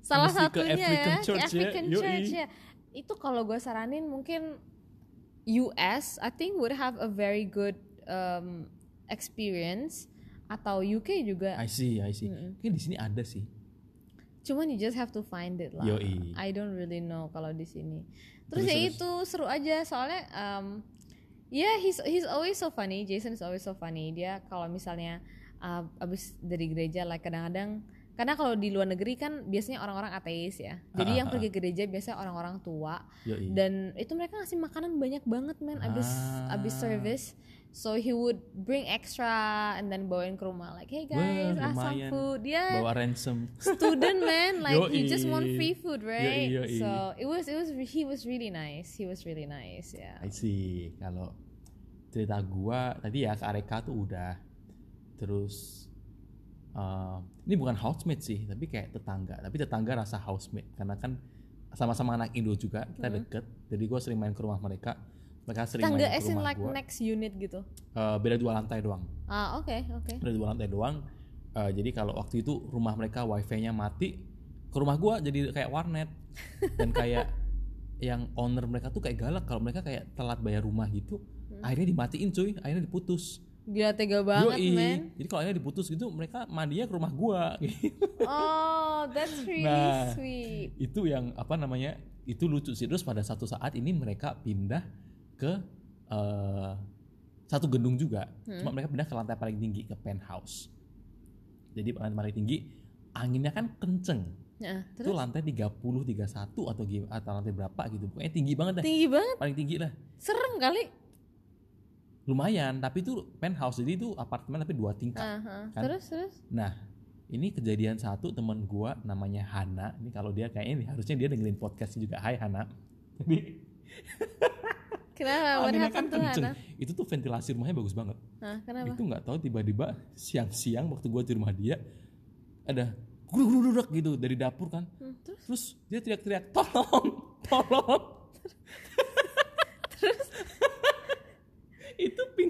Speaker 2: salah
Speaker 1: mesti ke
Speaker 2: satunya
Speaker 1: African
Speaker 2: ya
Speaker 1: church ya.
Speaker 2: African
Speaker 1: Yoi.
Speaker 2: church ya itu kalau gue saranin mungkin US I think would have a very good um, experience. Atau UK juga.
Speaker 1: I see I see. Mungkin di sini ada sih.
Speaker 2: Cuman you just have to find it lah.
Speaker 1: Yoi.
Speaker 2: I don't really know kalau di sini. Terus,
Speaker 1: Terus,
Speaker 2: ya
Speaker 1: terus.
Speaker 2: itu seru aja. Soalnya um, yeah he's he's always so funny. Jason is always so funny. Dia kalau misalnya uh, abis dari gereja like kadang-kadang karena kalau di luar negeri kan biasanya orang-orang ateis ya. Jadi
Speaker 1: Ah,
Speaker 2: yang
Speaker 1: ah,
Speaker 2: pergi ke gereja biasanya orang-orang tua.
Speaker 1: Yoi.
Speaker 2: dan itu mereka ngasih makanan banyak banget man. Abis abis
Speaker 1: Ah.
Speaker 2: service. So he would bring extra and then bawain ke rumah. Like hey
Speaker 1: Wah,
Speaker 2: guys ah, some
Speaker 1: lumayan.
Speaker 2: food. Yeah.
Speaker 1: Bawa ransom.
Speaker 2: Student man. *laughs* Like he just want free food right?
Speaker 1: Yoi, yoi.
Speaker 2: so it was it was he was really nice. He was really nice yeah.
Speaker 1: I see. Kalau cerita gua tadi ya ke Areka tuh udah terus eh, ini bukan housemate sih tapi kayak tetangga. Tapi tetangga rasa housemate karena kan sama-sama anak Indo juga kita deket. Jadi gua sering main ke rumah mereka. Mereka sering
Speaker 2: tangga
Speaker 1: main ke rumah
Speaker 2: like
Speaker 1: gua.
Speaker 2: next unit gitu?
Speaker 1: Eh, beda dua lantai doang.
Speaker 2: Ah oke oke.
Speaker 1: Beda dua lantai doang. Eh, jadi kalau waktu itu rumah mereka wifi-nya mati ke rumah gua jadi kayak warnet. *laughs* Dan kayak yang owner mereka tuh kayak galak. Kalau mereka kayak telat bayar rumah gitu akhirnya dimatiin cuy. Akhirnya diputus
Speaker 2: gila tega banget
Speaker 1: Yoi.
Speaker 2: man
Speaker 1: jadi kalau akhirnya diputus gitu mereka mandinya ke rumah gua. *laughs*
Speaker 2: Oh that's really
Speaker 1: Nah.
Speaker 2: sweet.
Speaker 1: itu yang apa namanya itu lucu sih. Terus pada satu saat ini mereka pindah ke eh, satu gedung juga. Cuma mereka pindah ke lantai paling tinggi ke penthouse. Jadi lantai paling tinggi anginnya kan kenceng.
Speaker 2: Nah,
Speaker 1: itu lantai 30 31 atau atau lantai berapa gitu. Pokoknya tinggi banget dah.
Speaker 2: Tinggi banget?
Speaker 1: Paling tinggi lah.
Speaker 2: Serem kali
Speaker 1: lumayan tapi itu penthouse jadi itu apartemen tapi dua tingkat
Speaker 2: Aha.
Speaker 1: Kan?
Speaker 2: terus terus
Speaker 1: Nah, ini kejadian satu teman gua namanya Hana. Ini kalau dia kayaknya nih harusnya dia dengerin podcast juga. Hai Hana. Jadi *laughs*
Speaker 2: kenapa what
Speaker 1: anginnya kan
Speaker 2: happened
Speaker 1: kenceng.
Speaker 2: Hana
Speaker 1: Itu tuh ventilasi rumahnya bagus banget.
Speaker 2: Hah, kenapa
Speaker 1: Itu nggak tahu tiba-tiba siang-siang waktu gua di rumah dia ada guruk gitu dari dapur kan.
Speaker 2: Hmm, terus
Speaker 1: Terus dia teriak-teriak, "Tolong, tolong." *laughs*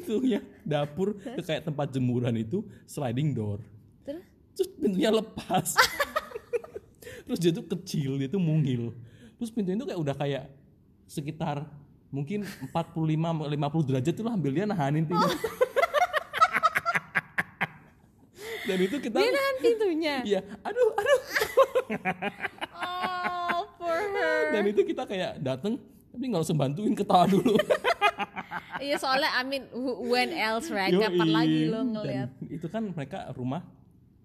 Speaker 1: itu pintunya dapur ke kayak tempat jemuran itu sliding door.
Speaker 2: terus?
Speaker 1: Terus pintunya lepas. *laughs* Terus dia tuh kecil dia tuh mungil. Terus pintunya tuh kayak udah kayak sekitar mungkin 45 50 derajat tuh ambil dia nahanin pintu *laughs* dan itu kita
Speaker 2: dia nahan pintunya?
Speaker 1: Iya. Aduh aduh. *laughs*
Speaker 2: Oh for her.
Speaker 1: Dan itu kita kayak dateng tapi nggak langsung bantuin ketawa dulu
Speaker 2: iya soalnya I mean when else right
Speaker 1: Yoi.
Speaker 2: kapan lagi lo
Speaker 1: Dan
Speaker 2: ngeliat
Speaker 1: itu kan mereka rumah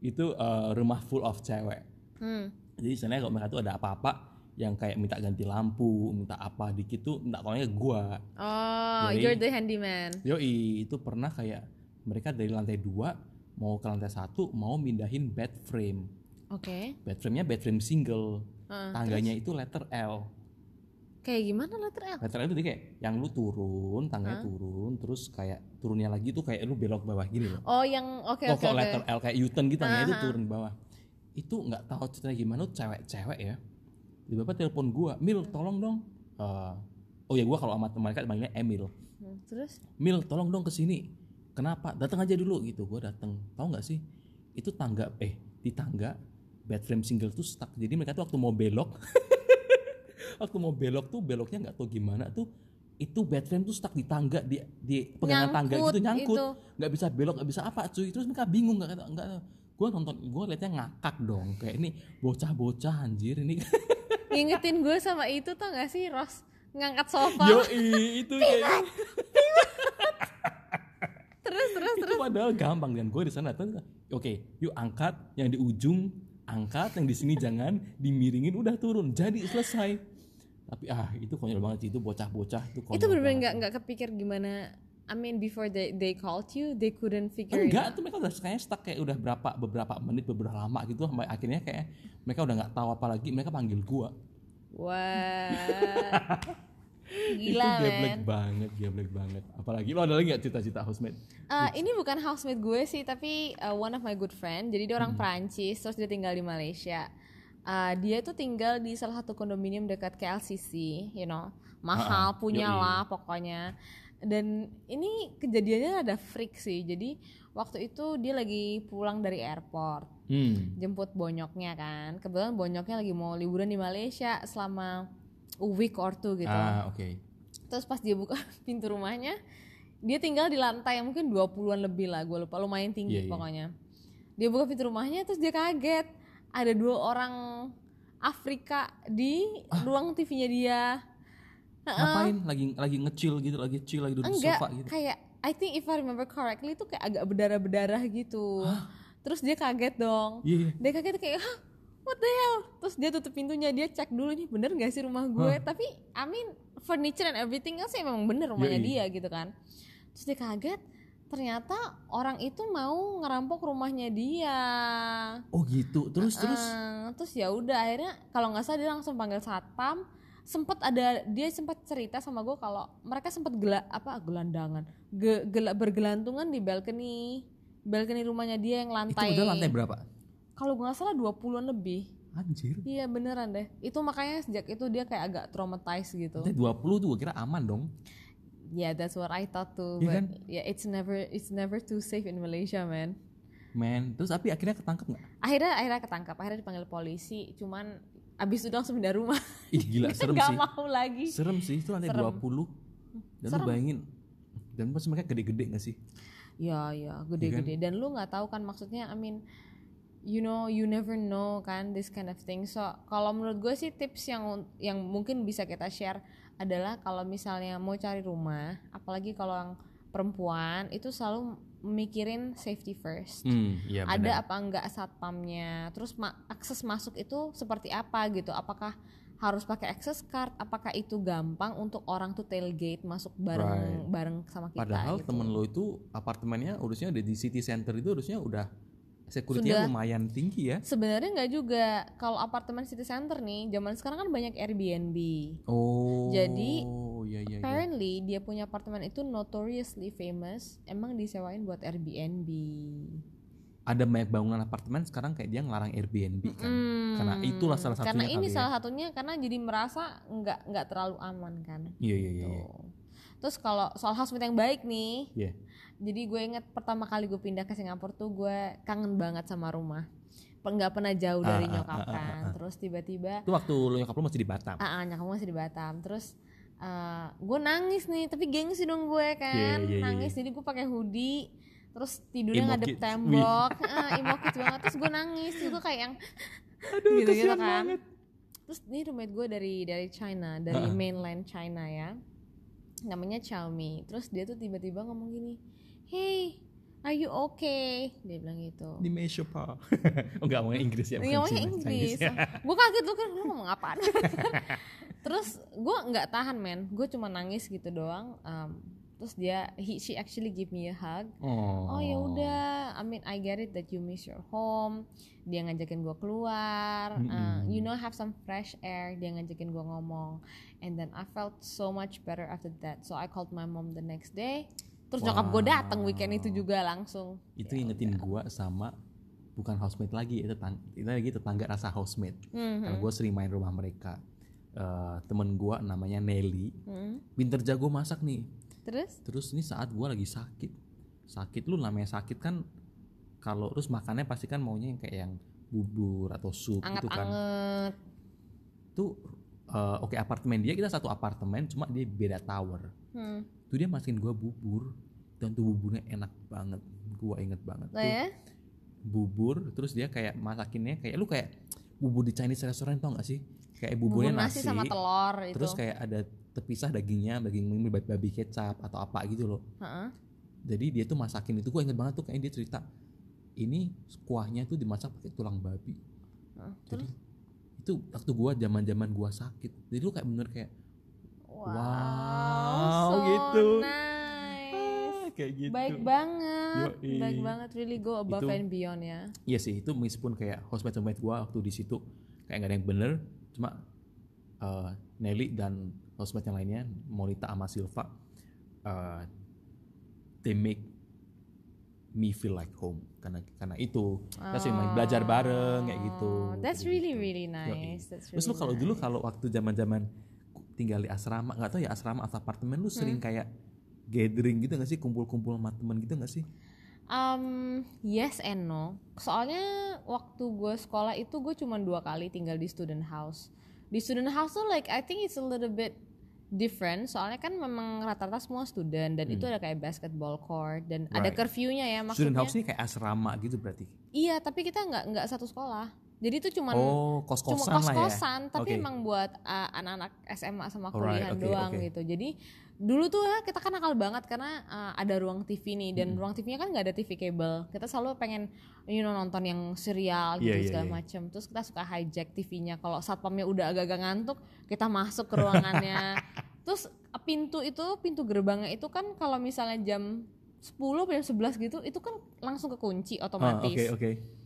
Speaker 1: itu eh, rumah full of cewek
Speaker 2: hmm.
Speaker 1: Jadi sebenarnya kalau mereka tuh ada apa-apa yang kayak minta ganti lampu, minta apa dikit tuh minta tolongnya gua.
Speaker 2: oh
Speaker 1: Yoi.
Speaker 2: you're the handyman
Speaker 1: Yoi, itu pernah kayak mereka dari lantai dua mau ke lantai satu mau mindahin bed frame.
Speaker 2: oke
Speaker 1: Bed frame-nya bed frame single.
Speaker 2: Ah,
Speaker 1: Tangganya itu letter L.
Speaker 2: kayak gimana letter L
Speaker 1: Letter L itu kayak yang lu turun, tangganya turun, terus kayak turunnya lagi tuh kayak lu belok bawah gini loh.
Speaker 2: oh yang oke
Speaker 1: Kok
Speaker 2: oke
Speaker 1: kok
Speaker 2: oke
Speaker 1: letter L kayak U-turn gitu tangganya itu turun bawah. Itu nggak tahu ceritanya gimana tuh cewek-cewek ya. Tiba-tiba telepon gua, "Mil, tolong dong." Eh, oh ya gua kalau sama teman mereka manggilnya Emil.
Speaker 2: Hmm, terus
Speaker 1: Mil, tolong dong ke sini. Kenapa? Datang aja dulu gitu. Gua datang. Tahu nggak sih? Itu tangga eh di tangga bed frame single tuh stuck. Jadi mereka tuh waktu mau belok *laughs* waktu mau belok tuh beloknya nggak tahu gimana tuh itu bed frame tuh stuck di tangga di di pegangan tangga gitu nyangkut. nggak bisa belok nggak bisa apa cuy. Terus mereka bingung nggak nggak gue nonton gue liatnya ngakak dong kayak ini bocah-bocah anjir ini. *laughs*
Speaker 2: Ngingetin gue sama itu tau gak sih Ros? Ngangkat sofa.
Speaker 1: Yo itu kayak *laughs*
Speaker 2: terus terus
Speaker 1: itu padahal gampang dan gue di sana oke yuk angkat yang di ujung angkat yang di sini jangan dimiringin udah turun jadi selesai tapi ah itu konyol banget itu bocah-bocah itu konyol
Speaker 2: itu bener-bener
Speaker 1: banget.
Speaker 2: nggak nggak kepikir gimana I mean before they they called you they couldn't figure it
Speaker 1: enggak tuh mereka udah kayaknya stuck kayak udah berapa beberapa menit beberapa lama gitu sampai akhirnya kayak mereka udah nggak tahu apa lagi mereka panggil gua
Speaker 2: Wah, *laughs*
Speaker 1: itu
Speaker 2: gila
Speaker 1: geblek
Speaker 2: men.
Speaker 1: banget geblek banget apalagi lo ada lagi nggak cita-cita housemate
Speaker 2: Eh, ini bukan housemate gue sih, tapi uh, one of my good friend. Jadi dia orang Perancis, terus dia tinggal di Malaysia. Uh, dia tuh tinggal di salah satu kondominium dekat KLCC, you know, mahal,
Speaker 1: Ah,
Speaker 2: punya
Speaker 1: yoi.
Speaker 2: lah pokoknya. Dan ini kejadiannya ada freak sih. Jadi waktu itu dia lagi pulang dari airport,
Speaker 1: hmm
Speaker 2: jemput bonyoknya kan. Kebetulan bonyoknya lagi mau liburan di Malaysia selama a week or two gitu.
Speaker 1: ah oke
Speaker 2: Terus pas dia buka *laughs* pintu rumahnya, dia tinggal di lantai yang mungkin 20-an lebih lah, gue lupa, lumayan tinggi
Speaker 1: Iya, iya.
Speaker 2: pokoknya. Dia buka pintu rumahnya terus dia kaget. Ada dua orang Afrika di
Speaker 1: Ah.
Speaker 2: ruang TV-nya dia.
Speaker 1: ngapain lagi lagi ngecil gitu lagi chill lagi duduk di
Speaker 2: Enggak,
Speaker 1: sofa gitu
Speaker 2: kayak I think if I remember correctly itu kayak agak berdarah-berdarah gitu. terus dia kaget dong
Speaker 1: Iya.
Speaker 2: dia kaget kayak Hah, what the hell terus dia tutup pintunya dia cek dulu nih bener gak sih rumah gue tapi I mean furniture and everything else ya memang bener rumahnya
Speaker 1: Yoi.
Speaker 2: dia gitu kan terus dia kaget ternyata orang itu mau ngerampok rumahnya dia
Speaker 1: Oh gitu. Terus terus.
Speaker 2: Eh, terus ya udah akhirnya kalau nggak salah dia langsung panggil satpam sempet ada dia sempat cerita sama gue kalau mereka sempat gela apa gelandangan ge, gela- bergelantungan di balkoni balkoni rumahnya dia yang
Speaker 1: Itu
Speaker 2: lantai
Speaker 1: udah lantai berapa?
Speaker 2: kalau gue nggak salah 20-an lebih
Speaker 1: Anjir.
Speaker 2: iya beneran deh itu makanya sejak itu dia kayak agak traumatized gitu
Speaker 1: Lantai 20 tuh gue kira aman dong.
Speaker 2: Yeah that's what I thought too
Speaker 1: Iya
Speaker 2: but
Speaker 1: kan?
Speaker 2: yeah it's never it's never too safe in Malaysia man
Speaker 1: Men, terus tapi akhirnya ketangkep nggak?
Speaker 2: akhirnya akhirnya ketangkap akhirnya dipanggil polisi cuman abis itu langsung pindah rumah
Speaker 1: Ih gila *laughs* serem
Speaker 2: nggak
Speaker 1: sih.
Speaker 2: mau lagi
Speaker 1: Serem sih itu lantai
Speaker 2: Serem.
Speaker 1: 20. Dan lu bayangin dan pas mereka gede-gede gak sih?
Speaker 2: ya ya gede-gede dan lu nggak tahu kan maksudnya I mean you know you never know kan this kind of thing so kalau menurut gue sih tips yang yang mungkin bisa kita share adalah kalau misalnya mau cari rumah apalagi kalau yang perempuan itu selalu mikirin safety first.
Speaker 1: Hmm, iya
Speaker 2: ada apa enggak satpamnya? Terus ma- akses masuk itu seperti apa gitu? Apakah harus pakai access card? Apakah itu gampang untuk orang tuh tailgate masuk bareng bareng sama kita
Speaker 1: Padahal
Speaker 2: gitu.
Speaker 1: temen lo itu apartemennya harusnya udah di city center itu harusnya udah security-nya
Speaker 2: Sudah.
Speaker 1: lumayan tinggi ya.
Speaker 2: sebenarnya nggak juga kalau apartemen city center nih zaman sekarang kan banyak Airbnb
Speaker 1: Oh.
Speaker 2: Jadi,
Speaker 1: iya iya iya.
Speaker 2: apparently dia punya apartemen itu notoriously famous emang disewain buat Airbnb
Speaker 1: Ada banyak bangunan apartemen sekarang kayak dia ngelarang Airbnb kan.
Speaker 2: Hmm,
Speaker 1: Karena itulah salah satunya
Speaker 2: karena ini
Speaker 1: ya.
Speaker 2: salah satunya karena jadi merasa nggak nggak terlalu aman kan
Speaker 1: Iya iya iya. iya.
Speaker 2: Tuh. Terus kalau soal housemate yang baik nih,
Speaker 1: Iya.
Speaker 2: Jadi gue inget pertama kali gue pindah ke Singapura tuh gue kangen banget sama rumah. Nggak pernah jauh dari
Speaker 1: Ah, ah,
Speaker 2: nyokap
Speaker 1: ah, ah,
Speaker 2: kan. Terus tiba-tiba,
Speaker 1: Itu waktu lo nyokap lo masih di Batam.
Speaker 2: ah, ah, nyokap gue masih di Batam. Terus eh, gue nangis nih, tapi gengsi dong gue kan,
Speaker 1: Iya, iya, iya,
Speaker 2: nangis. Jadi gue pakai hoodie, terus tidurnya ngadep tembok, ah, emo kids banget. Terus gue nangis, gue kayak yang *laughs*
Speaker 1: Aduh,
Speaker 2: gitu-gitu
Speaker 1: kasihan
Speaker 2: kan.
Speaker 1: banget.
Speaker 2: Terus ini roommate gue dari dari China, dari
Speaker 1: Ah.
Speaker 2: mainland China ya. Namanya Xiaomi. Terus dia tuh tiba-tiba ngomong gini, "Hey, are you okay?" Dia bilang gitu.
Speaker 1: Di Meisho pa. *laughs* oh enggak ngomongnya Inggris ya.
Speaker 2: Dia ngomongnya Inggris.
Speaker 1: Chinese.
Speaker 2: gue kaget lu kan lu ngomong apaan? *laughs* terus gue nggak tahan men, gue cuma nangis gitu doang. Um, terus dia he, she actually give me a hug.
Speaker 1: Oh.
Speaker 2: Oh ya udah, I mean I get it that you miss your home. Dia ngajakin gua keluar, uh, you know have some fresh air. Dia ngajakin gua ngomong, and then I felt so much better after that. So I called my mom the next day. Terus nyokap gue datang weekend itu juga langsung.
Speaker 1: Itu ingetin gua sama bukan housemate lagi itu tetang, itu lagi tetangga rasa housemate.
Speaker 2: Hmm,
Speaker 1: Karena gue sering main rumah mereka. Eh, temen gua namanya Nelly,
Speaker 2: hmm.
Speaker 1: pinter jago masak nih.
Speaker 2: Terus?
Speaker 1: Terus ini saat gua lagi sakit, sakit lu namanya sakit kan kalau terus makannya pasti kan maunya yang kayak yang bubur atau sup gitu kan.
Speaker 2: Anget-anget.
Speaker 1: Tuh eh, oke apartemen dia kita satu apartemen cuma dia beda tower.
Speaker 2: Hmm.
Speaker 1: Tuh dia masukin gua bubur dan tuh buburnya enak banget. Gua inget banget.
Speaker 2: Lah
Speaker 1: Tuh
Speaker 2: ya?
Speaker 1: bubur terus dia kayak masakinnya kayak lu kayak bubur di Chinese restaurant tau gak sih? Kayak
Speaker 2: Bubur
Speaker 1: buburnya
Speaker 2: nasi
Speaker 1: nasi,
Speaker 2: sama telur itu.
Speaker 1: terus kayak ada terpisah dagingnya, daging babi, babi kecap atau apa gitu loh.
Speaker 2: Heeh.
Speaker 1: Jadi dia tuh masakin itu gue inget banget tuh kayak dia cerita ini kuahnya tuh dimasak pakai tulang babi.
Speaker 2: Heeh.
Speaker 1: Jadi itu waktu gua zaman-zaman gua sakit. Jadi lu kayak bener kayak
Speaker 2: Wow,
Speaker 1: Wow,
Speaker 2: so
Speaker 1: gitu.
Speaker 2: nice.
Speaker 1: kayak gitu.
Speaker 2: Baik banget,
Speaker 1: Yoi.
Speaker 2: baik banget. Really go above
Speaker 1: Itu-
Speaker 2: and beyond ya.
Speaker 1: Iya sih, itu meskipun kayak housemate housemate gua waktu di situ kayak gak ada yang bener, cuma eh, Nelly dan housemate yang lainnya, Monita sama Silva, eh, they make me feel like home karena karena itu kita sering main belajar bareng kayak gitu.
Speaker 2: Oh, That's really
Speaker 1: gitu.
Speaker 2: really nice. That's
Speaker 1: Terus lu
Speaker 2: really
Speaker 1: kalau dulu
Speaker 2: nice.
Speaker 1: kalau waktu zaman-zaman tinggal di asrama, nggak tahu ya asrama atau apartemen lu sering
Speaker 2: Hmm.
Speaker 1: kayak gathering gitu gak sih, kumpul-kumpul sama temen gitu gak sih?
Speaker 2: Um, yes and no. Soalnya waktu gue sekolah itu gue cuma dua kali tinggal di student house. Di student house tuh like I think it's a little bit different. Soalnya kan memang rata-rata semua student dan itu ada kayak basketball court dan ada
Speaker 1: Hmm. Right.
Speaker 2: curfew-nya ya
Speaker 1: Student
Speaker 2: maksudnya.
Speaker 1: house ini kayak asrama gitu berarti.
Speaker 2: Iya, tapi kita nggak nggak satu sekolah. Jadi itu cuman
Speaker 1: oh
Speaker 2: cuma
Speaker 1: kos-kosan ya
Speaker 2: tapi
Speaker 1: Oke.
Speaker 2: emang buat uh, anak-anak SMA sama
Speaker 1: Alright,
Speaker 2: kuliahan
Speaker 1: oke,
Speaker 2: doang
Speaker 1: oke.
Speaker 2: gitu. Jadi dulu tuh ya kita kan nakal banget karena uh, ada ruang TV nih dan
Speaker 1: Mm-mm.
Speaker 2: ruang TV-nya kan nggak ada TV kabel. Kita selalu pengen you know nonton yang serial gitu
Speaker 1: Iya, iya,
Speaker 2: segala
Speaker 1: iya.
Speaker 2: macem. Terus kita suka hijack TV-nya. Kalau satpamnya udah agak-agak ngantuk, kita masuk ke ruangannya. *laughs* Terus uh, pintu itu, pintu gerbangnya itu kan kalau misalnya jam 10 atau jam 11 gitu, itu kan langsung kekunci
Speaker 1: Ah,
Speaker 2: otomatis
Speaker 1: oke oke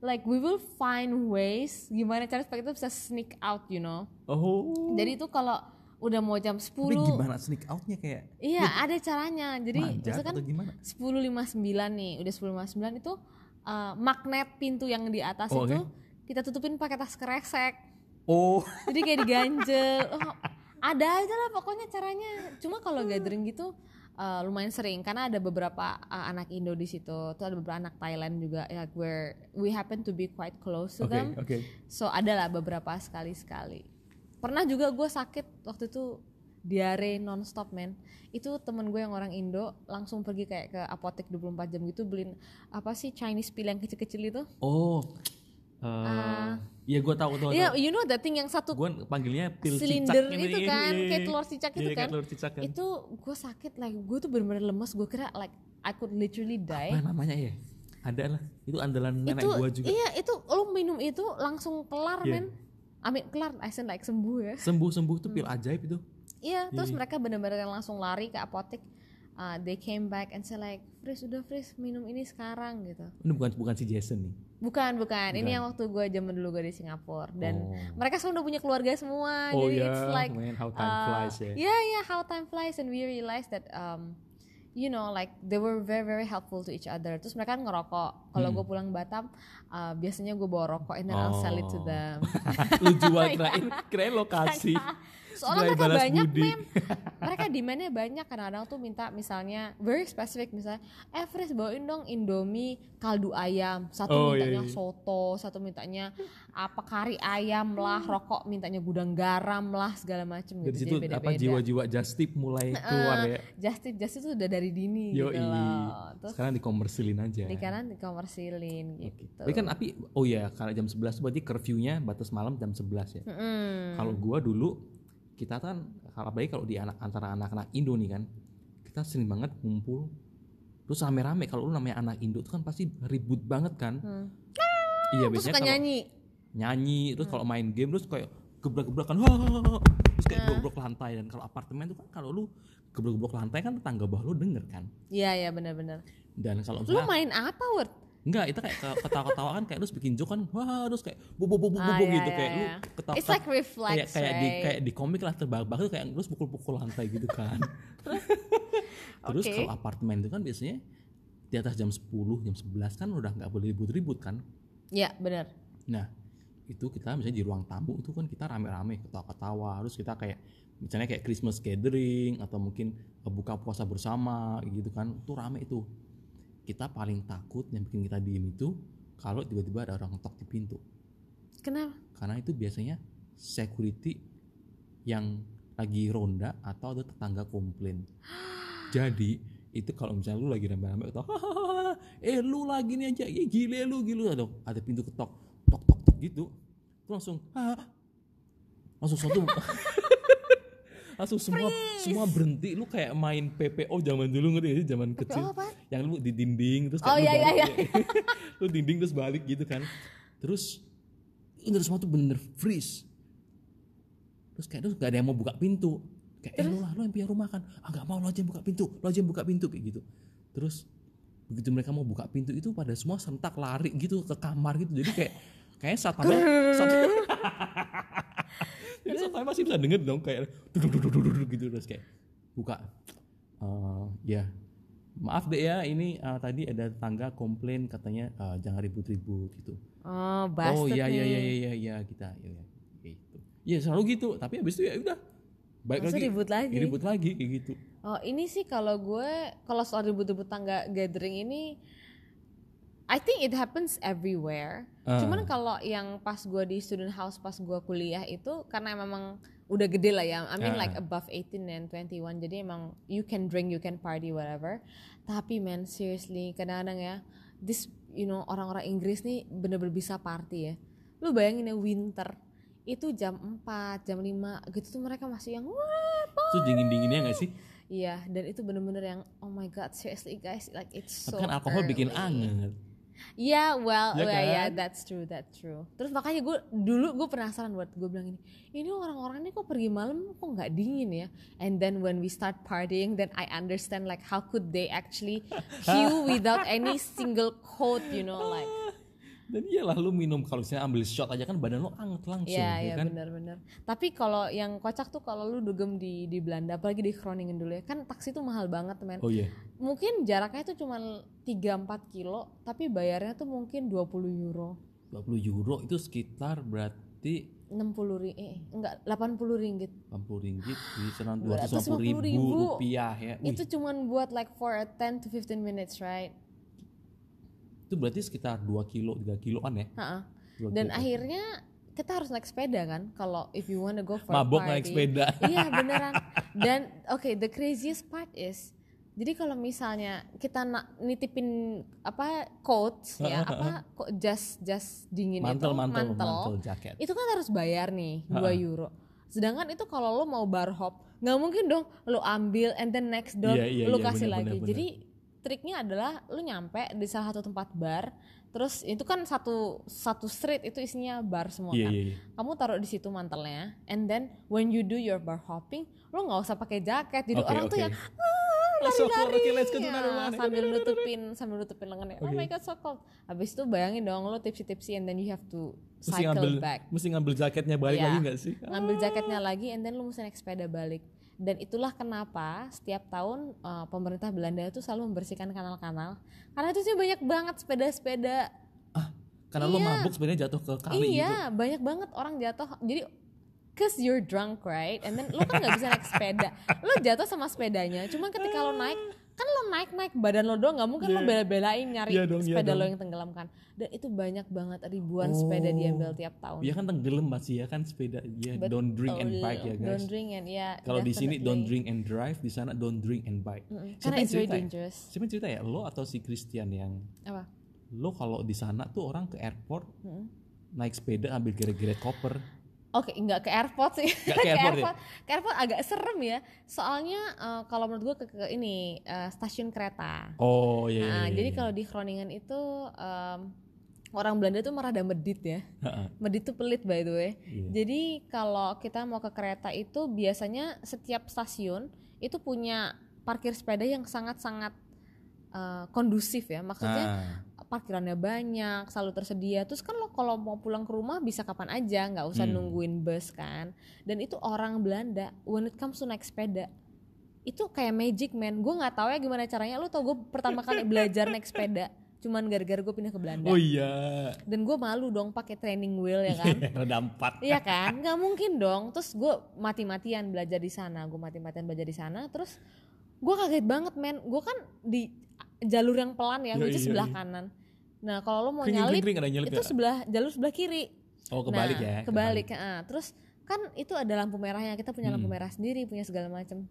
Speaker 2: like we will find ways gimana cara supaya kita bisa sneak out you know?
Speaker 1: Oh.
Speaker 2: Jadi itu kalau udah mau jam 10
Speaker 1: tapi gimana sneak outnya kayak?
Speaker 2: Iya ada caranya. Jadi
Speaker 1: manjat
Speaker 2: maksudnya kan
Speaker 1: atau gimana?
Speaker 2: 10.59 nih udah 10.59 itu uh, magnet pintu yang di atas
Speaker 1: Oh,
Speaker 2: itu
Speaker 1: oke.
Speaker 2: kita tutupin pakai tas kresek
Speaker 1: oh.
Speaker 2: Jadi kayak diganjel. Oh, ada aja lah pokoknya caranya. Cuma kalau *laughs* gathering gitu uh, lumayan sering karena ada beberapa uh, anak Indo di situ tuh ada beberapa anak Thailand juga like where we happen to be quite close to
Speaker 1: oke
Speaker 2: them
Speaker 1: oke
Speaker 2: So ada lah beberapa sekali-sekali. Pernah juga gue sakit waktu itu diare nonstop men. Itu temen gue yang orang Indo langsung pergi kayak ke apotek 24 jam gitu beliin apa sih Chinese pill yang kecil-kecil itu.
Speaker 1: oh eh iya gue tahu tahu
Speaker 2: Iya, you know that thing yang satu
Speaker 1: gue panggilnya pil
Speaker 2: silinder
Speaker 1: cicak ini,
Speaker 2: itu
Speaker 1: iya,
Speaker 2: kan,
Speaker 1: iya,
Speaker 2: kayak
Speaker 1: iya.
Speaker 2: telur cicak
Speaker 1: Iya,
Speaker 2: itu
Speaker 1: kayak
Speaker 2: kan.
Speaker 1: telur cicak kan
Speaker 2: Itu gue sakit like gue tuh bener-bener lemes. Gue kira like I could literally die.
Speaker 1: apa namanya ya ada lah itu andalan nenek gue juga
Speaker 2: iya itu lo minum itu langsung kelar
Speaker 1: Iya.
Speaker 2: men. Amin kelar, I said like sembuh ya.
Speaker 1: sembuh sembuh tuh
Speaker 2: Hmm.
Speaker 1: pil ajaib itu
Speaker 2: Iya, terus
Speaker 1: Iya.
Speaker 2: mereka benar-benar langsung lari ke apotek. Uh, they came back and say like, Fris udah Fris minum ini sekarang gitu.
Speaker 1: ini bukan bukan si Jason nih
Speaker 2: Bukan, bukan. Ini
Speaker 1: Bukan.
Speaker 2: yang waktu gue zaman dulu gue di Singapura dan
Speaker 1: oh.
Speaker 2: mereka semua udah punya keluarga semua.
Speaker 1: oh
Speaker 2: jadi
Speaker 1: ya
Speaker 2: it's like,
Speaker 1: man how time
Speaker 2: uh,
Speaker 1: flies ya
Speaker 2: yeah, yeah, how time flies and we realized that um, you know like they were very very helpful to each other. Terus mereka kan ngerokok. Kalau
Speaker 1: Hmm.
Speaker 2: gue pulang Batam, uh, biasanya gue bawa rokok and then I'll sell it to
Speaker 1: Oh.
Speaker 2: them. *laughs*
Speaker 1: lu jual *laughs* kirain kirain lokasi *laughs*
Speaker 2: Soalnya mereka banyak
Speaker 1: budi.
Speaker 2: men Mereka demandnya banyak. Kadang-kadang tuh minta misalnya Very specific misalnya Eh Fris bawain dong Indomie kaldu ayam. Satu
Speaker 1: Oh, iya,
Speaker 2: mintanya
Speaker 1: iya.
Speaker 2: soto Satu mintanya apa kari ayam lah Rokok mintanya gudang garam lah Segala macem
Speaker 1: dari
Speaker 2: gitu
Speaker 1: situ
Speaker 2: Jadi
Speaker 1: apa
Speaker 2: beda-beda.
Speaker 1: jiwa-jiwa just tip mulai keluar ya?
Speaker 2: Justice Justice tuh udah dari dini
Speaker 1: yo
Speaker 2: gitu loh. Terus
Speaker 1: sekarang dikomersilin aja.
Speaker 2: Di kanan dikomersilin gitu.
Speaker 1: Tapi kan api oh ya karena jam 11 itu berarti curfew-nya batas malam jam 11 ya?
Speaker 2: Mm-mm.
Speaker 1: kalau gua dulu kita kan kalau apalagi kalau di anak antara anak-anak Indo nih kan kita sering banget ngumpul terus rame-rame. Kalau lu namanya anak Indo itu kan pasti ribut banget kan.
Speaker 2: Hmm.
Speaker 1: iya biasanya
Speaker 2: suka
Speaker 1: kalau
Speaker 2: nyanyi.
Speaker 1: Nyanyi terus
Speaker 2: Hmm.
Speaker 1: kalau main game terus kayak gebrak-gebrakan terus kayak gebrok lantai. Dan kalau apartemen itu kan kalau lu gebrok-gebrok lantai kan tetangga bawah lu denger kan.
Speaker 2: Iya iya benar-benar.
Speaker 1: Dan kalau
Speaker 2: Lu main apa Word?
Speaker 1: Enggak itu kayak ke- ketawa-ketawa kan kayak lu bikin joke kan wah terus kayak bobo bobo bobo
Speaker 2: Ah, iya,
Speaker 1: gitu
Speaker 2: iya,
Speaker 1: kayak lu
Speaker 2: iya.
Speaker 1: ketawa
Speaker 2: It's like reflex
Speaker 1: kayak kayak di
Speaker 2: right?
Speaker 1: kayak di komik lah terbang tuh kayak terus pukul-pukul lantai gitu kan *laughs* terus
Speaker 2: Oke.
Speaker 1: kalau apartemen itu kan biasanya di atas jam 10 jam 11 kan udah nggak boleh ribut-ribut kan
Speaker 2: Iya benar
Speaker 1: nah itu kita misalnya di ruang tamu itu kan kita rame-rame ketawa-ketawa terus kita kayak misalnya kayak Christmas gathering atau mungkin buka puasa bersama gitu kan itu rame itu kita paling takut yang bikin kita diem itu kalau tiba-tiba ada orang ngetok di pintu.
Speaker 2: Kenapa?
Speaker 1: karena itu biasanya security yang lagi ronda atau ada tetangga komplain. *gasps* Jadi itu kalau misalnya lu lagi rame-rame "Hahaha, eh lu lagi nih aja ya gile lu gile ada ada pintu ketok tok tok tok gitu. Lu langsung "Hah?" langsung satu *laughs* langsung semua semua berhenti. Lu kayak main PPO zaman dulu ngerti sih? Zaman kecil.
Speaker 2: Oh, apa?
Speaker 1: Yang lu di dinding terus
Speaker 2: Oh,
Speaker 1: kayak
Speaker 2: iya, iya,
Speaker 1: balik, *laughs* lu dinding terus balik gitu kan. Terus ini semua tuh bener freeze. Terus kayak terus gak ada yang mau buka pintu. Kayak eh lu lah lu yang punya rumah kan. Ah gak mau lu aja yang buka pintu lu aja yang buka pintu kayak gitu. Terus begitu mereka mau buka pintu itu pada semua sentak lari gitu ke kamar gitu. Jadi kayak kayaknya satpamnya sat- *laughs* jadi satpamnya masih bisa denger dong kayak duduk duduk duduk duduk gitu. Terus kayak buka. Eh, ya maaf deh ya ini eh, tadi ada tetangga komplain katanya eh, jangan ribut-ribut gitu
Speaker 2: Oh,
Speaker 1: oh iya iya
Speaker 2: nih.
Speaker 1: iya iya iya kita ya, ya, gitu ya selalu gitu tapi habis itu ya udah baik lagi
Speaker 2: ribut lagi?
Speaker 1: ribut lagi kayak gitu
Speaker 2: Oh, ini sih kalau gue kalau soal ribut-ribut tangga gathering ini I think it happens everywhere.
Speaker 1: Ah.
Speaker 2: Cuman kalau yang pas gue di student house pas gue kuliah itu karena memang udah gede lah ya. I mean
Speaker 1: Ah.
Speaker 2: like above 18 and 21. Jadi emang you can drink, you can party whatever. Tapi man seriously kadang-kadang ya this you know orang-orang Inggris nih bener-bener bisa party ya. lu bayangin ya winter itu jam 4, jam 5 gitu tuh mereka masih yang wah
Speaker 1: Itu dingin-dinginnya gak sih?
Speaker 2: Iya, dan itu bener-bener yang oh my god, seriously guys, like it's so
Speaker 1: kan alkohol bikin
Speaker 2: early.
Speaker 1: anget.
Speaker 2: Iya, well,
Speaker 1: Ya
Speaker 2: well, yeah,
Speaker 1: kan?
Speaker 2: that's true, that's true. Terus makanya gue dulu gue penasaran buat gue bilang ini, ini orang-orang ini kok pergi malam kok nggak dingin ya? And then when we start partying, then I understand like how could they actually *laughs* queue without any single coat, you know, like.
Speaker 1: Dan iyalah lu minum kalau misalnya ambil shot aja kan badan lu anget langsung
Speaker 2: Iya,
Speaker 1: ya
Speaker 2: iya
Speaker 1: kan?
Speaker 2: benar-benar. Tapi kalau yang kocak tuh kalau lu dugem di di Belanda, apalagi di Groningen dulu ya, kan taksi tuh mahal banget, men.
Speaker 1: Oh iya.
Speaker 2: Mungkin jaraknya itu cuma 3-4 kilo, tapi bayarnya tuh mungkin 20 euro.
Speaker 1: 20 euro itu sekitar berarti
Speaker 2: 60 ringgit, eh, enggak 80 ringgit.
Speaker 1: 80 ringgit *gasps* di sana
Speaker 2: 250
Speaker 1: 250 ribu,
Speaker 2: ribu.
Speaker 1: rupiah ya. Wih,
Speaker 2: Itu cuman buat like for a 10 to 15 minutes, right?
Speaker 1: Itu berarti sekitar 2 kilo 3 kiloan ya. Dua
Speaker 2: Dan
Speaker 1: kilo.
Speaker 2: akhirnya kita harus naik sepeda kan kalau if you wanna go for a
Speaker 1: mabok
Speaker 2: party.
Speaker 1: naik sepeda. *laughs*
Speaker 2: Iya *laughs* beneran. Dan oke the craziest part is jadi kalau misalnya kita na- nitipin apa coat ya apa kok jas jas dingin
Speaker 1: mantel,
Speaker 2: itu
Speaker 1: mantel, mantel, jaket.
Speaker 2: itu kan harus bayar nih 2
Speaker 1: Ha-ha.
Speaker 2: euro. Sedangkan itu kalau lo mau bar hop nggak mungkin dong lo ambil and then next door
Speaker 1: Iya, iya,
Speaker 2: lo
Speaker 1: iya,
Speaker 2: kasih
Speaker 1: bener,
Speaker 2: lagi.
Speaker 1: bener, bener.
Speaker 2: Triknya adalah lo nyampe di salah satu tempat bar terus itu kan satu satu street itu isinya bar semua
Speaker 1: Iya,
Speaker 2: kan
Speaker 1: iya, iya.
Speaker 2: kamu taruh di situ mantelnya and then when you do your bar hopping lo nggak usah pakai jaket jadi
Speaker 1: Oke,
Speaker 2: orang tuh
Speaker 1: oke.
Speaker 2: yang
Speaker 1: go,
Speaker 2: lari-lari
Speaker 1: okay, let's go to
Speaker 2: Ya, sambil *laughs* nutupin sambil nutupin lengannya oh
Speaker 1: Oke.
Speaker 2: my god so cold habis itu bayangin dong lo tipsy tipsy and then you have to
Speaker 1: Mesti
Speaker 2: cycle
Speaker 1: ngambil
Speaker 2: back
Speaker 1: mesti ngambil jaketnya balik
Speaker 2: Iya.
Speaker 1: lagi nggak sih?
Speaker 2: ngambil jaketnya lagi and then lu mesti naik sepeda balik dan itulah kenapa setiap tahun uh, pemerintah Belanda itu selalu membersihkan kanal-kanal. Karena itu sih banyak banget sepeda-sepeda.
Speaker 1: Karena lo
Speaker 2: Iya.
Speaker 1: mabuk sebenarnya jatuh ke kali gitu.
Speaker 2: iya banyak banget orang jatuh. Jadi cause you're drunk right? And then lo kan nggak bisa naik sepeda. Lo jatuh sama sepedanya. Cuman ketika lo naik kan lo naik naik badan lo doang nggak mungkin lo
Speaker 1: Iya.
Speaker 2: bela-belain nyari
Speaker 1: Iya dong, iya
Speaker 2: sepeda lo
Speaker 1: dong.
Speaker 2: yang tenggelam kan dan itu banyak banget ribuan sepeda
Speaker 1: Oh.
Speaker 2: diambil tiap tahun
Speaker 1: Iya kan tenggelam masih ya kan sepeda. Iya, don't drink and bike ya guys.
Speaker 2: don't drink and ya
Speaker 1: Kalau di sini don't drink and drive, di sana don't drink and bike.
Speaker 2: Mm-mm.
Speaker 1: Siapa
Speaker 2: karena it's very
Speaker 1: cerita ya?
Speaker 2: dangerous
Speaker 1: Siapa yang cerita ya? Lo atau si Christian yang
Speaker 2: apa
Speaker 1: lo kalau di sana tuh orang ke airport
Speaker 2: Mm-mm.
Speaker 1: naik sepeda ambil geret-geret koper.
Speaker 2: Oke, nggak ke airport sih.
Speaker 1: Nggak *laughs* ke airport ya?
Speaker 2: ke airport agak serem ya. Soalnya eh, kalau menurut gue ke, ke ini eh, stasiun kereta.
Speaker 1: Oh iya.
Speaker 2: Nah,
Speaker 1: iya,
Speaker 2: jadi
Speaker 1: iya.
Speaker 2: kalau di Groningen itu em, orang Belanda tuh merada medit ya. Medit tuh pelit by the way.
Speaker 1: Iya.
Speaker 2: Jadi kalau kita mau ke kereta itu biasanya setiap stasiun itu punya parkir sepeda yang sangat-sangat eh, kondusif ya. Maksudnya
Speaker 1: Ah,
Speaker 2: parkirannya banyak, selalu tersedia. Terus kan lo kalau mau pulang ke rumah bisa kapan aja, nggak usah
Speaker 1: Hmm.
Speaker 2: nungguin bus kan. Dan itu orang Belanda, when it comes to naik sepeda, itu kayak magic man. Gue nggak tahu ya gimana caranya. Lo tau gue pertama kali belajar naik sepeda, cuman gara-gara gue pindah ke Belanda.
Speaker 1: Oh iya.
Speaker 2: Dan gue malu dong pakai training wheel ya kan. *laughs*
Speaker 1: Roda empat.
Speaker 2: Iya kan, nggak mungkin dong. Terus gue mati-matian belajar di sana, gue mati-matian belajar di sana. Terus gue kaget banget men, gue kan di jalur yang pelan ya,
Speaker 1: iya,
Speaker 2: sebelah kanan. Nah kalau lo mau
Speaker 1: Kering,
Speaker 2: nyalip,
Speaker 1: kering, ada nyalip
Speaker 2: itu
Speaker 1: ya?
Speaker 2: sebelah jalur sebelah kiri.
Speaker 1: Oh kebalik
Speaker 2: nah,
Speaker 1: ya.
Speaker 2: Kebalik. ah. Terus kan itu ada lampu merahnya, kita punya lampu
Speaker 1: Hmm.
Speaker 2: merah sendiri, punya segala macam.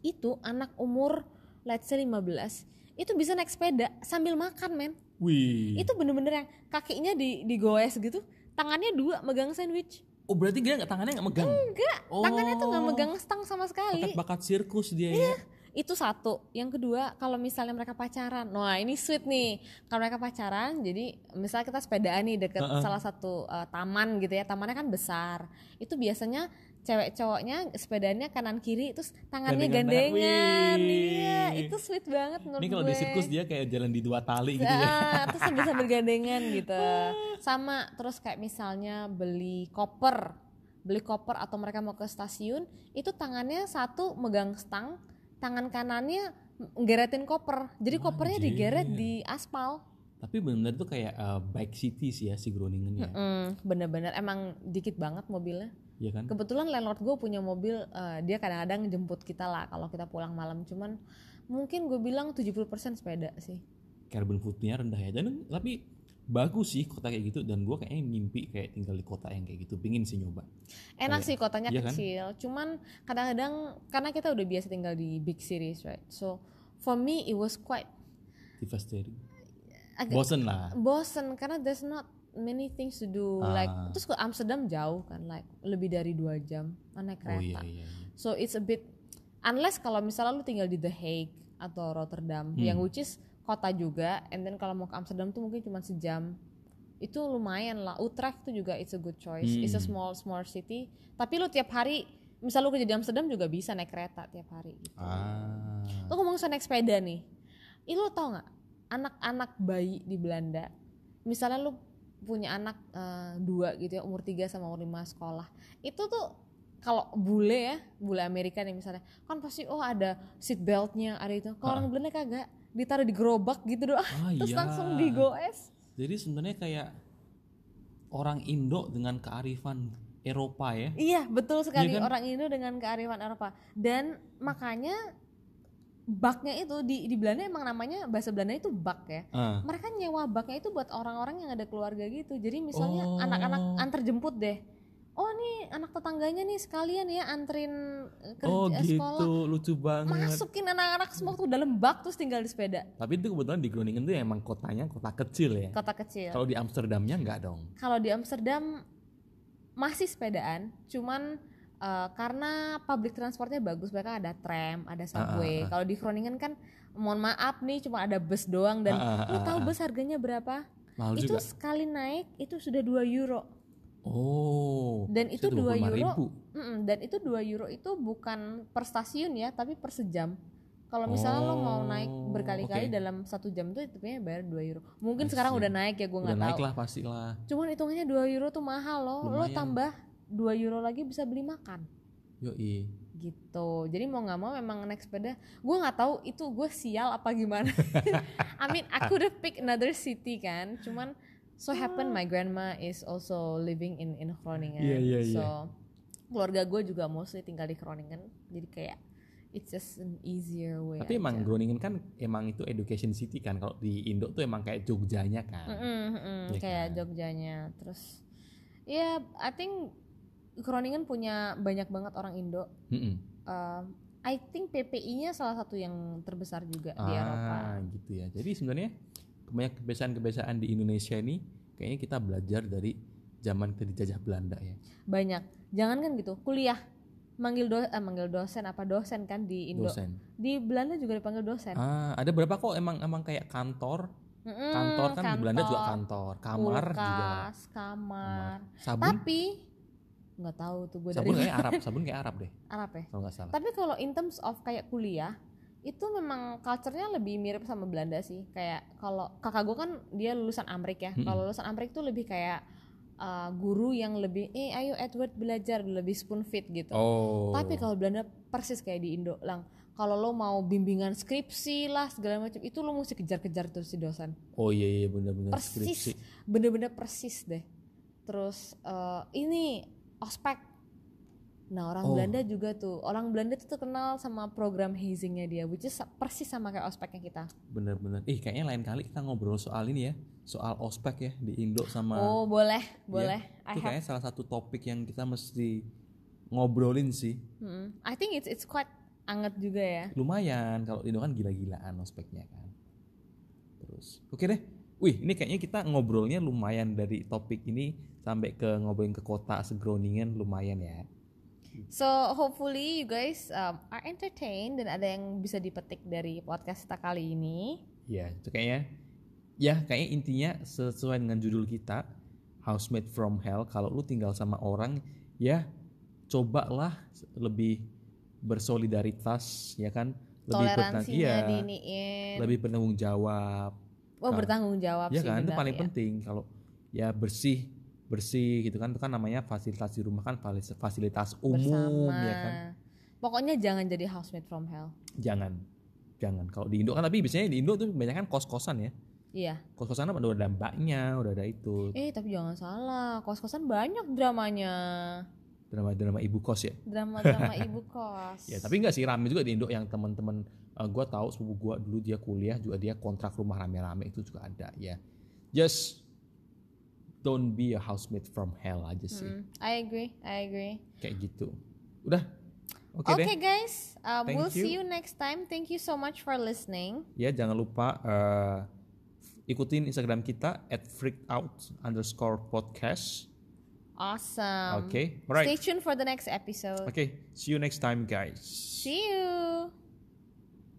Speaker 2: Itu anak umur let's say 15 itu bisa naik sepeda sambil makan men.
Speaker 1: Wih.
Speaker 2: Itu bener-bener yang kakinya di digoes gitu, tangannya dua megang sandwich.
Speaker 1: Oh berarti dia nggak tangannya nggak megang?
Speaker 2: Enggak,
Speaker 1: Oh.
Speaker 2: tangannya tuh nggak megang stang sama sekali.
Speaker 1: Bakat-bakat sirkus dia
Speaker 2: Iya.
Speaker 1: ya.
Speaker 2: Itu satu. Yang kedua, kalau misalnya mereka pacaran. Wah, ini sweet nih. Kalau mereka pacaran, jadi misalnya kita sepedaan nih deket
Speaker 1: Heeh.
Speaker 2: salah satu uh, taman gitu ya. Tamannya kan besar. Itu biasanya cewek cowoknya sepedanya kanan kiri terus tangannya
Speaker 1: Gandengan
Speaker 2: gandengan. Iya, itu sweet banget menurut
Speaker 1: Ini kalau di sirkus dia kayak jalan di dua tali gitu ya.
Speaker 2: Ah, terus sambil *laughs* sambil gandengan gitu. Sama terus kayak misalnya beli koper, beli koper atau mereka mau ke stasiun, itu tangannya satu megang stang, tangan kanannya nggeretin koper. Jadi kopernya
Speaker 1: Anjir.
Speaker 2: digeret di aspal.
Speaker 1: Tapi benar tuh kayak uh, bike city sih ya si Groningen ya.
Speaker 2: Hmm, bener-bener emang dikit banget mobilnya.
Speaker 1: Iya kan?
Speaker 2: Kebetulan landlord gue punya mobil, eh, dia kadang-kadang jemput kita lah kalau kita pulang malam. Cuman mungkin gue bilang 70% sepeda sih.
Speaker 1: Carbon footprintnya rendah ya. Dan tapi bagus sih kota kayak gitu dan gua kayaknya mimpi kayak tinggal di kota yang kayak gitu. Pingin sih nyoba.
Speaker 2: enak
Speaker 1: Kayak-
Speaker 2: sih kotanya
Speaker 1: iya kan?
Speaker 2: kecil cuman kadang-kadang karena kita udah biasa tinggal di big cities right so for me it was quite
Speaker 1: Devastating.
Speaker 2: agak
Speaker 1: Bosen lah.
Speaker 2: bosen karena there's not many things to do
Speaker 1: Ah.
Speaker 2: like terus ke Amsterdam jauh kan like lebih dari dua jam naik
Speaker 1: Oh iya
Speaker 2: kereta
Speaker 1: iya. iya.
Speaker 2: so it's a bit unless kalau misalnya lu tinggal di The Hague atau Rotterdam yang
Speaker 1: Hmm.
Speaker 2: which is kota juga and then kalau mau ke Amsterdam tuh mungkin cuma sejam itu lumayan lah Utrecht tuh juga it's a good choice it's a
Speaker 1: Hmm.
Speaker 2: small small city tapi lu tiap hari misal lu kerja di Amsterdam juga bisa naik kereta tiap hari gitu.
Speaker 1: Ah.
Speaker 2: Lu ngomong soal naik sepeda nih. Ih lu tau nggak anak-anak bayi di Belanda. Misalnya lu punya anak eh, dua gitu ya umur 3 sama umur 5 sekolah. Itu tuh kalau bule ya, bule Amerika nih misalnya, kan pasti oh ada seat beltnya, ada itu. Kalau orang Belanda kagak, ditaruh di gerobak gitu doang,
Speaker 1: Ah, *laughs*
Speaker 2: terus
Speaker 1: iya.
Speaker 2: langsung digoes.
Speaker 1: Jadi sebenarnya kayak orang Indo dengan kearifan Eropa ya.
Speaker 2: Iya betul sekali
Speaker 1: Iya kan?
Speaker 2: orang Indo dengan kearifan Eropa dan makanya baknya itu di di Belanda emang namanya bahasa Belanda itu bak ya.
Speaker 1: Ah.
Speaker 2: mereka nyewa baknya itu buat orang-orang yang ada keluarga gitu jadi misalnya
Speaker 1: Oh.
Speaker 2: anak-anak antar jemput deh oh anak tetangganya nih sekalian ya anterin eh, kerja
Speaker 1: Oh gitu,
Speaker 2: sekolah
Speaker 1: lucu banget.
Speaker 2: masukin anak-anak semua tuh dalam bak terus tinggal di sepeda
Speaker 1: Tapi itu kebetulan di Groningen tuh emang kotanya kota kecil ya.
Speaker 2: kota kecil
Speaker 1: Kalau di Amsterdamnya enggak dong.
Speaker 2: kalau di Amsterdam masih sepedaan cuman eh, karena public transportnya bagus mereka ada tram ada subway
Speaker 1: ah, ah.
Speaker 2: kalau di Groningen kan mohon maaf nih cuma ada bus doang dan
Speaker 1: Ah, ah,
Speaker 2: lu
Speaker 1: ah,
Speaker 2: tahu
Speaker 1: ah.
Speaker 2: bus harganya berapa
Speaker 1: Mahal
Speaker 2: itu
Speaker 1: juga.
Speaker 2: sekali naik itu sudah 2 euro
Speaker 1: Oh.
Speaker 2: dan itu
Speaker 1: Itu
Speaker 2: 2 euro
Speaker 1: 25.000.
Speaker 2: Mm-mm, dan itu 2 euro itu bukan per stasiun ya tapi per sejam kalau misalnya lo mau naik
Speaker 1: Oh,
Speaker 2: berkali-kali
Speaker 1: oke.
Speaker 2: dalam satu jam tuh hitungnya bayar 2 euro mungkin sekarang udah naik ya gue
Speaker 1: Udah
Speaker 2: nggak
Speaker 1: naik
Speaker 2: tahu
Speaker 1: lah pastilah.
Speaker 2: cuman hitungannya 2 euro tuh mahal loh lo
Speaker 1: Lumayan.
Speaker 2: tambah 2 euro lagi bisa beli makan
Speaker 1: Yoi.
Speaker 2: gitu jadi mau nggak mau memang naik sepeda gue nggak tahu itu gue sial apa gimana *laughs* I mean could have picked another city kan cuman so happen my grandma is also living in in Groningen
Speaker 1: iya, iya.
Speaker 2: so keluarga gue juga mostly tinggal di Groningen jadi kayak it's just an easier way
Speaker 1: Tapi emang
Speaker 2: aja.
Speaker 1: Groningen kan emang itu education city kan. Kalau di Indo tuh emang kayak Jogjanya kan.
Speaker 2: Mm-mm, mm-mm,
Speaker 1: Iya
Speaker 2: kayak
Speaker 1: kan?
Speaker 2: Jogjanya terus ya I think Groningen punya banyak banget orang Indo
Speaker 1: Mm-mm.
Speaker 2: Um, I think PPI-nya salah satu yang terbesar juga di Eropa.
Speaker 1: Ah, gitu ya. Jadi sebenarnya banyak kebiasaan-kebiasaan di Indonesia ini kayaknya kita belajar dari zaman kita dijajah Belanda ya.
Speaker 2: Banyak. Jangan kan gitu, kuliah manggil do eh, manggil dosen apa dosen kan di Indo.
Speaker 1: Dosen.
Speaker 2: Di Belanda juga dipanggil dosen.
Speaker 1: Ah, ada berapa kok emang emang kayak kantor.
Speaker 2: Mm-mm,
Speaker 1: Kantor kan di Belanda juga
Speaker 2: kantor,
Speaker 1: kantor, kamar juga.
Speaker 2: kulkas, kamar.
Speaker 1: Sabun,
Speaker 2: Tapi nggak tahu tuh gue dari
Speaker 1: sabun kayak Arab, sabun kayak Arab deh *laughs*
Speaker 2: Arab ya.
Speaker 1: kalau nggak salah.
Speaker 2: Tapi kalau in terms of kayak kuliah itu memang culture-nya lebih mirip sama Belanda sih. Kayak kalau kakak gue kan dia lulusan Amrik ya.
Speaker 1: Mm-mm.
Speaker 2: Kalau lulusan Amrik tuh lebih kayak uh, guru yang lebih eh ayo Edward belajar lebih spoon feed gitu.
Speaker 1: Oh.
Speaker 2: Tapi kalau Belanda persis kayak di Indo lang. Kalau lo mau bimbingan skripsi lah segala macam itu lo mesti kejar-kejar terus si dosen.
Speaker 1: Oh iya iya benar-benar
Speaker 2: Persis,
Speaker 1: skripsi.
Speaker 2: bener-bener persis deh. Terus uh, ini ospek. Nah orang
Speaker 1: Oh.
Speaker 2: Belanda juga tuh, orang Belanda tuh terkenal sama program hazingnya dia, which is persis sama kayak ospeknya kita.
Speaker 1: Bener-bener. Ih kayaknya lain kali kita ngobrol soal ini ya, soal ospek ya di Indo sama.
Speaker 2: oh boleh,
Speaker 1: Iya,
Speaker 2: boleh. I
Speaker 1: Itu
Speaker 2: have,
Speaker 1: kayaknya salah satu topik yang kita mesti ngobrolin sih.
Speaker 2: Hmm, I think it's it's quite anget juga ya.
Speaker 1: Lumayan kalau Indo kan gila-gilaan ospeknya kan. Terus, oke deh. Wih, ini kayaknya kita ngobrolnya lumayan dari topik ini sampai ke ngobrolin ke kota segroningen lumayan ya.
Speaker 2: So hopefully you guys um, are entertained dan ada yang bisa dipetik dari podcast kita kali ini.
Speaker 1: Ya, itu kayaknya ya kayaknya intinya sesuai dengan judul kita Housemate from Hell. Kalau lu tinggal sama orang ya cobalah lebih bersolidaritas ya kan lebih
Speaker 2: Toleransinya
Speaker 1: iya,
Speaker 2: diiniin.
Speaker 1: lebih bertanggung jawab
Speaker 2: oh bertanggung jawab
Speaker 1: ya
Speaker 2: sih
Speaker 1: kan itu paling
Speaker 2: ya.
Speaker 1: penting kalau ya bersih bersih gitu kan itu kan namanya fasilitas di rumah kan fasilitas umum
Speaker 2: Bersama.
Speaker 1: ya kan
Speaker 2: Pokoknya jangan jadi housemate from hell.
Speaker 1: jangan jangan kalau di Indo kan tapi biasanya di Indo tuh kebanyakan kos kosan ya
Speaker 2: Iya.
Speaker 1: kos kosan udah ada mbaknya udah ada itu
Speaker 2: Eh tapi jangan salah, kos-kosan banyak dramanya.
Speaker 1: drama drama ibu kos ya
Speaker 2: Drama-drama *laughs* ibu kos.
Speaker 1: ya tapi nggak sih rame juga di Indo yang teman-teman eh, gua tahu sepupu gua dulu dia kuliah juga dia kontrak rumah rame-rame itu juga ada ya just don't be a housemate from hell aja sih
Speaker 2: Hmm, I agree, I agree.
Speaker 1: kayak gitu udah oke
Speaker 2: Oke
Speaker 1: deh
Speaker 2: guys,
Speaker 1: Thank
Speaker 2: we'll see
Speaker 1: you.
Speaker 2: you next time. Thank you so much for listening.
Speaker 1: ya jangan lupa eh, ikutin Instagram kita at freakout underscore podcast.
Speaker 2: Awesome.
Speaker 1: Okay,
Speaker 2: Stay
Speaker 1: alright.
Speaker 2: tuned for the next episode.
Speaker 1: Okay, see you next time, guys.
Speaker 2: See you.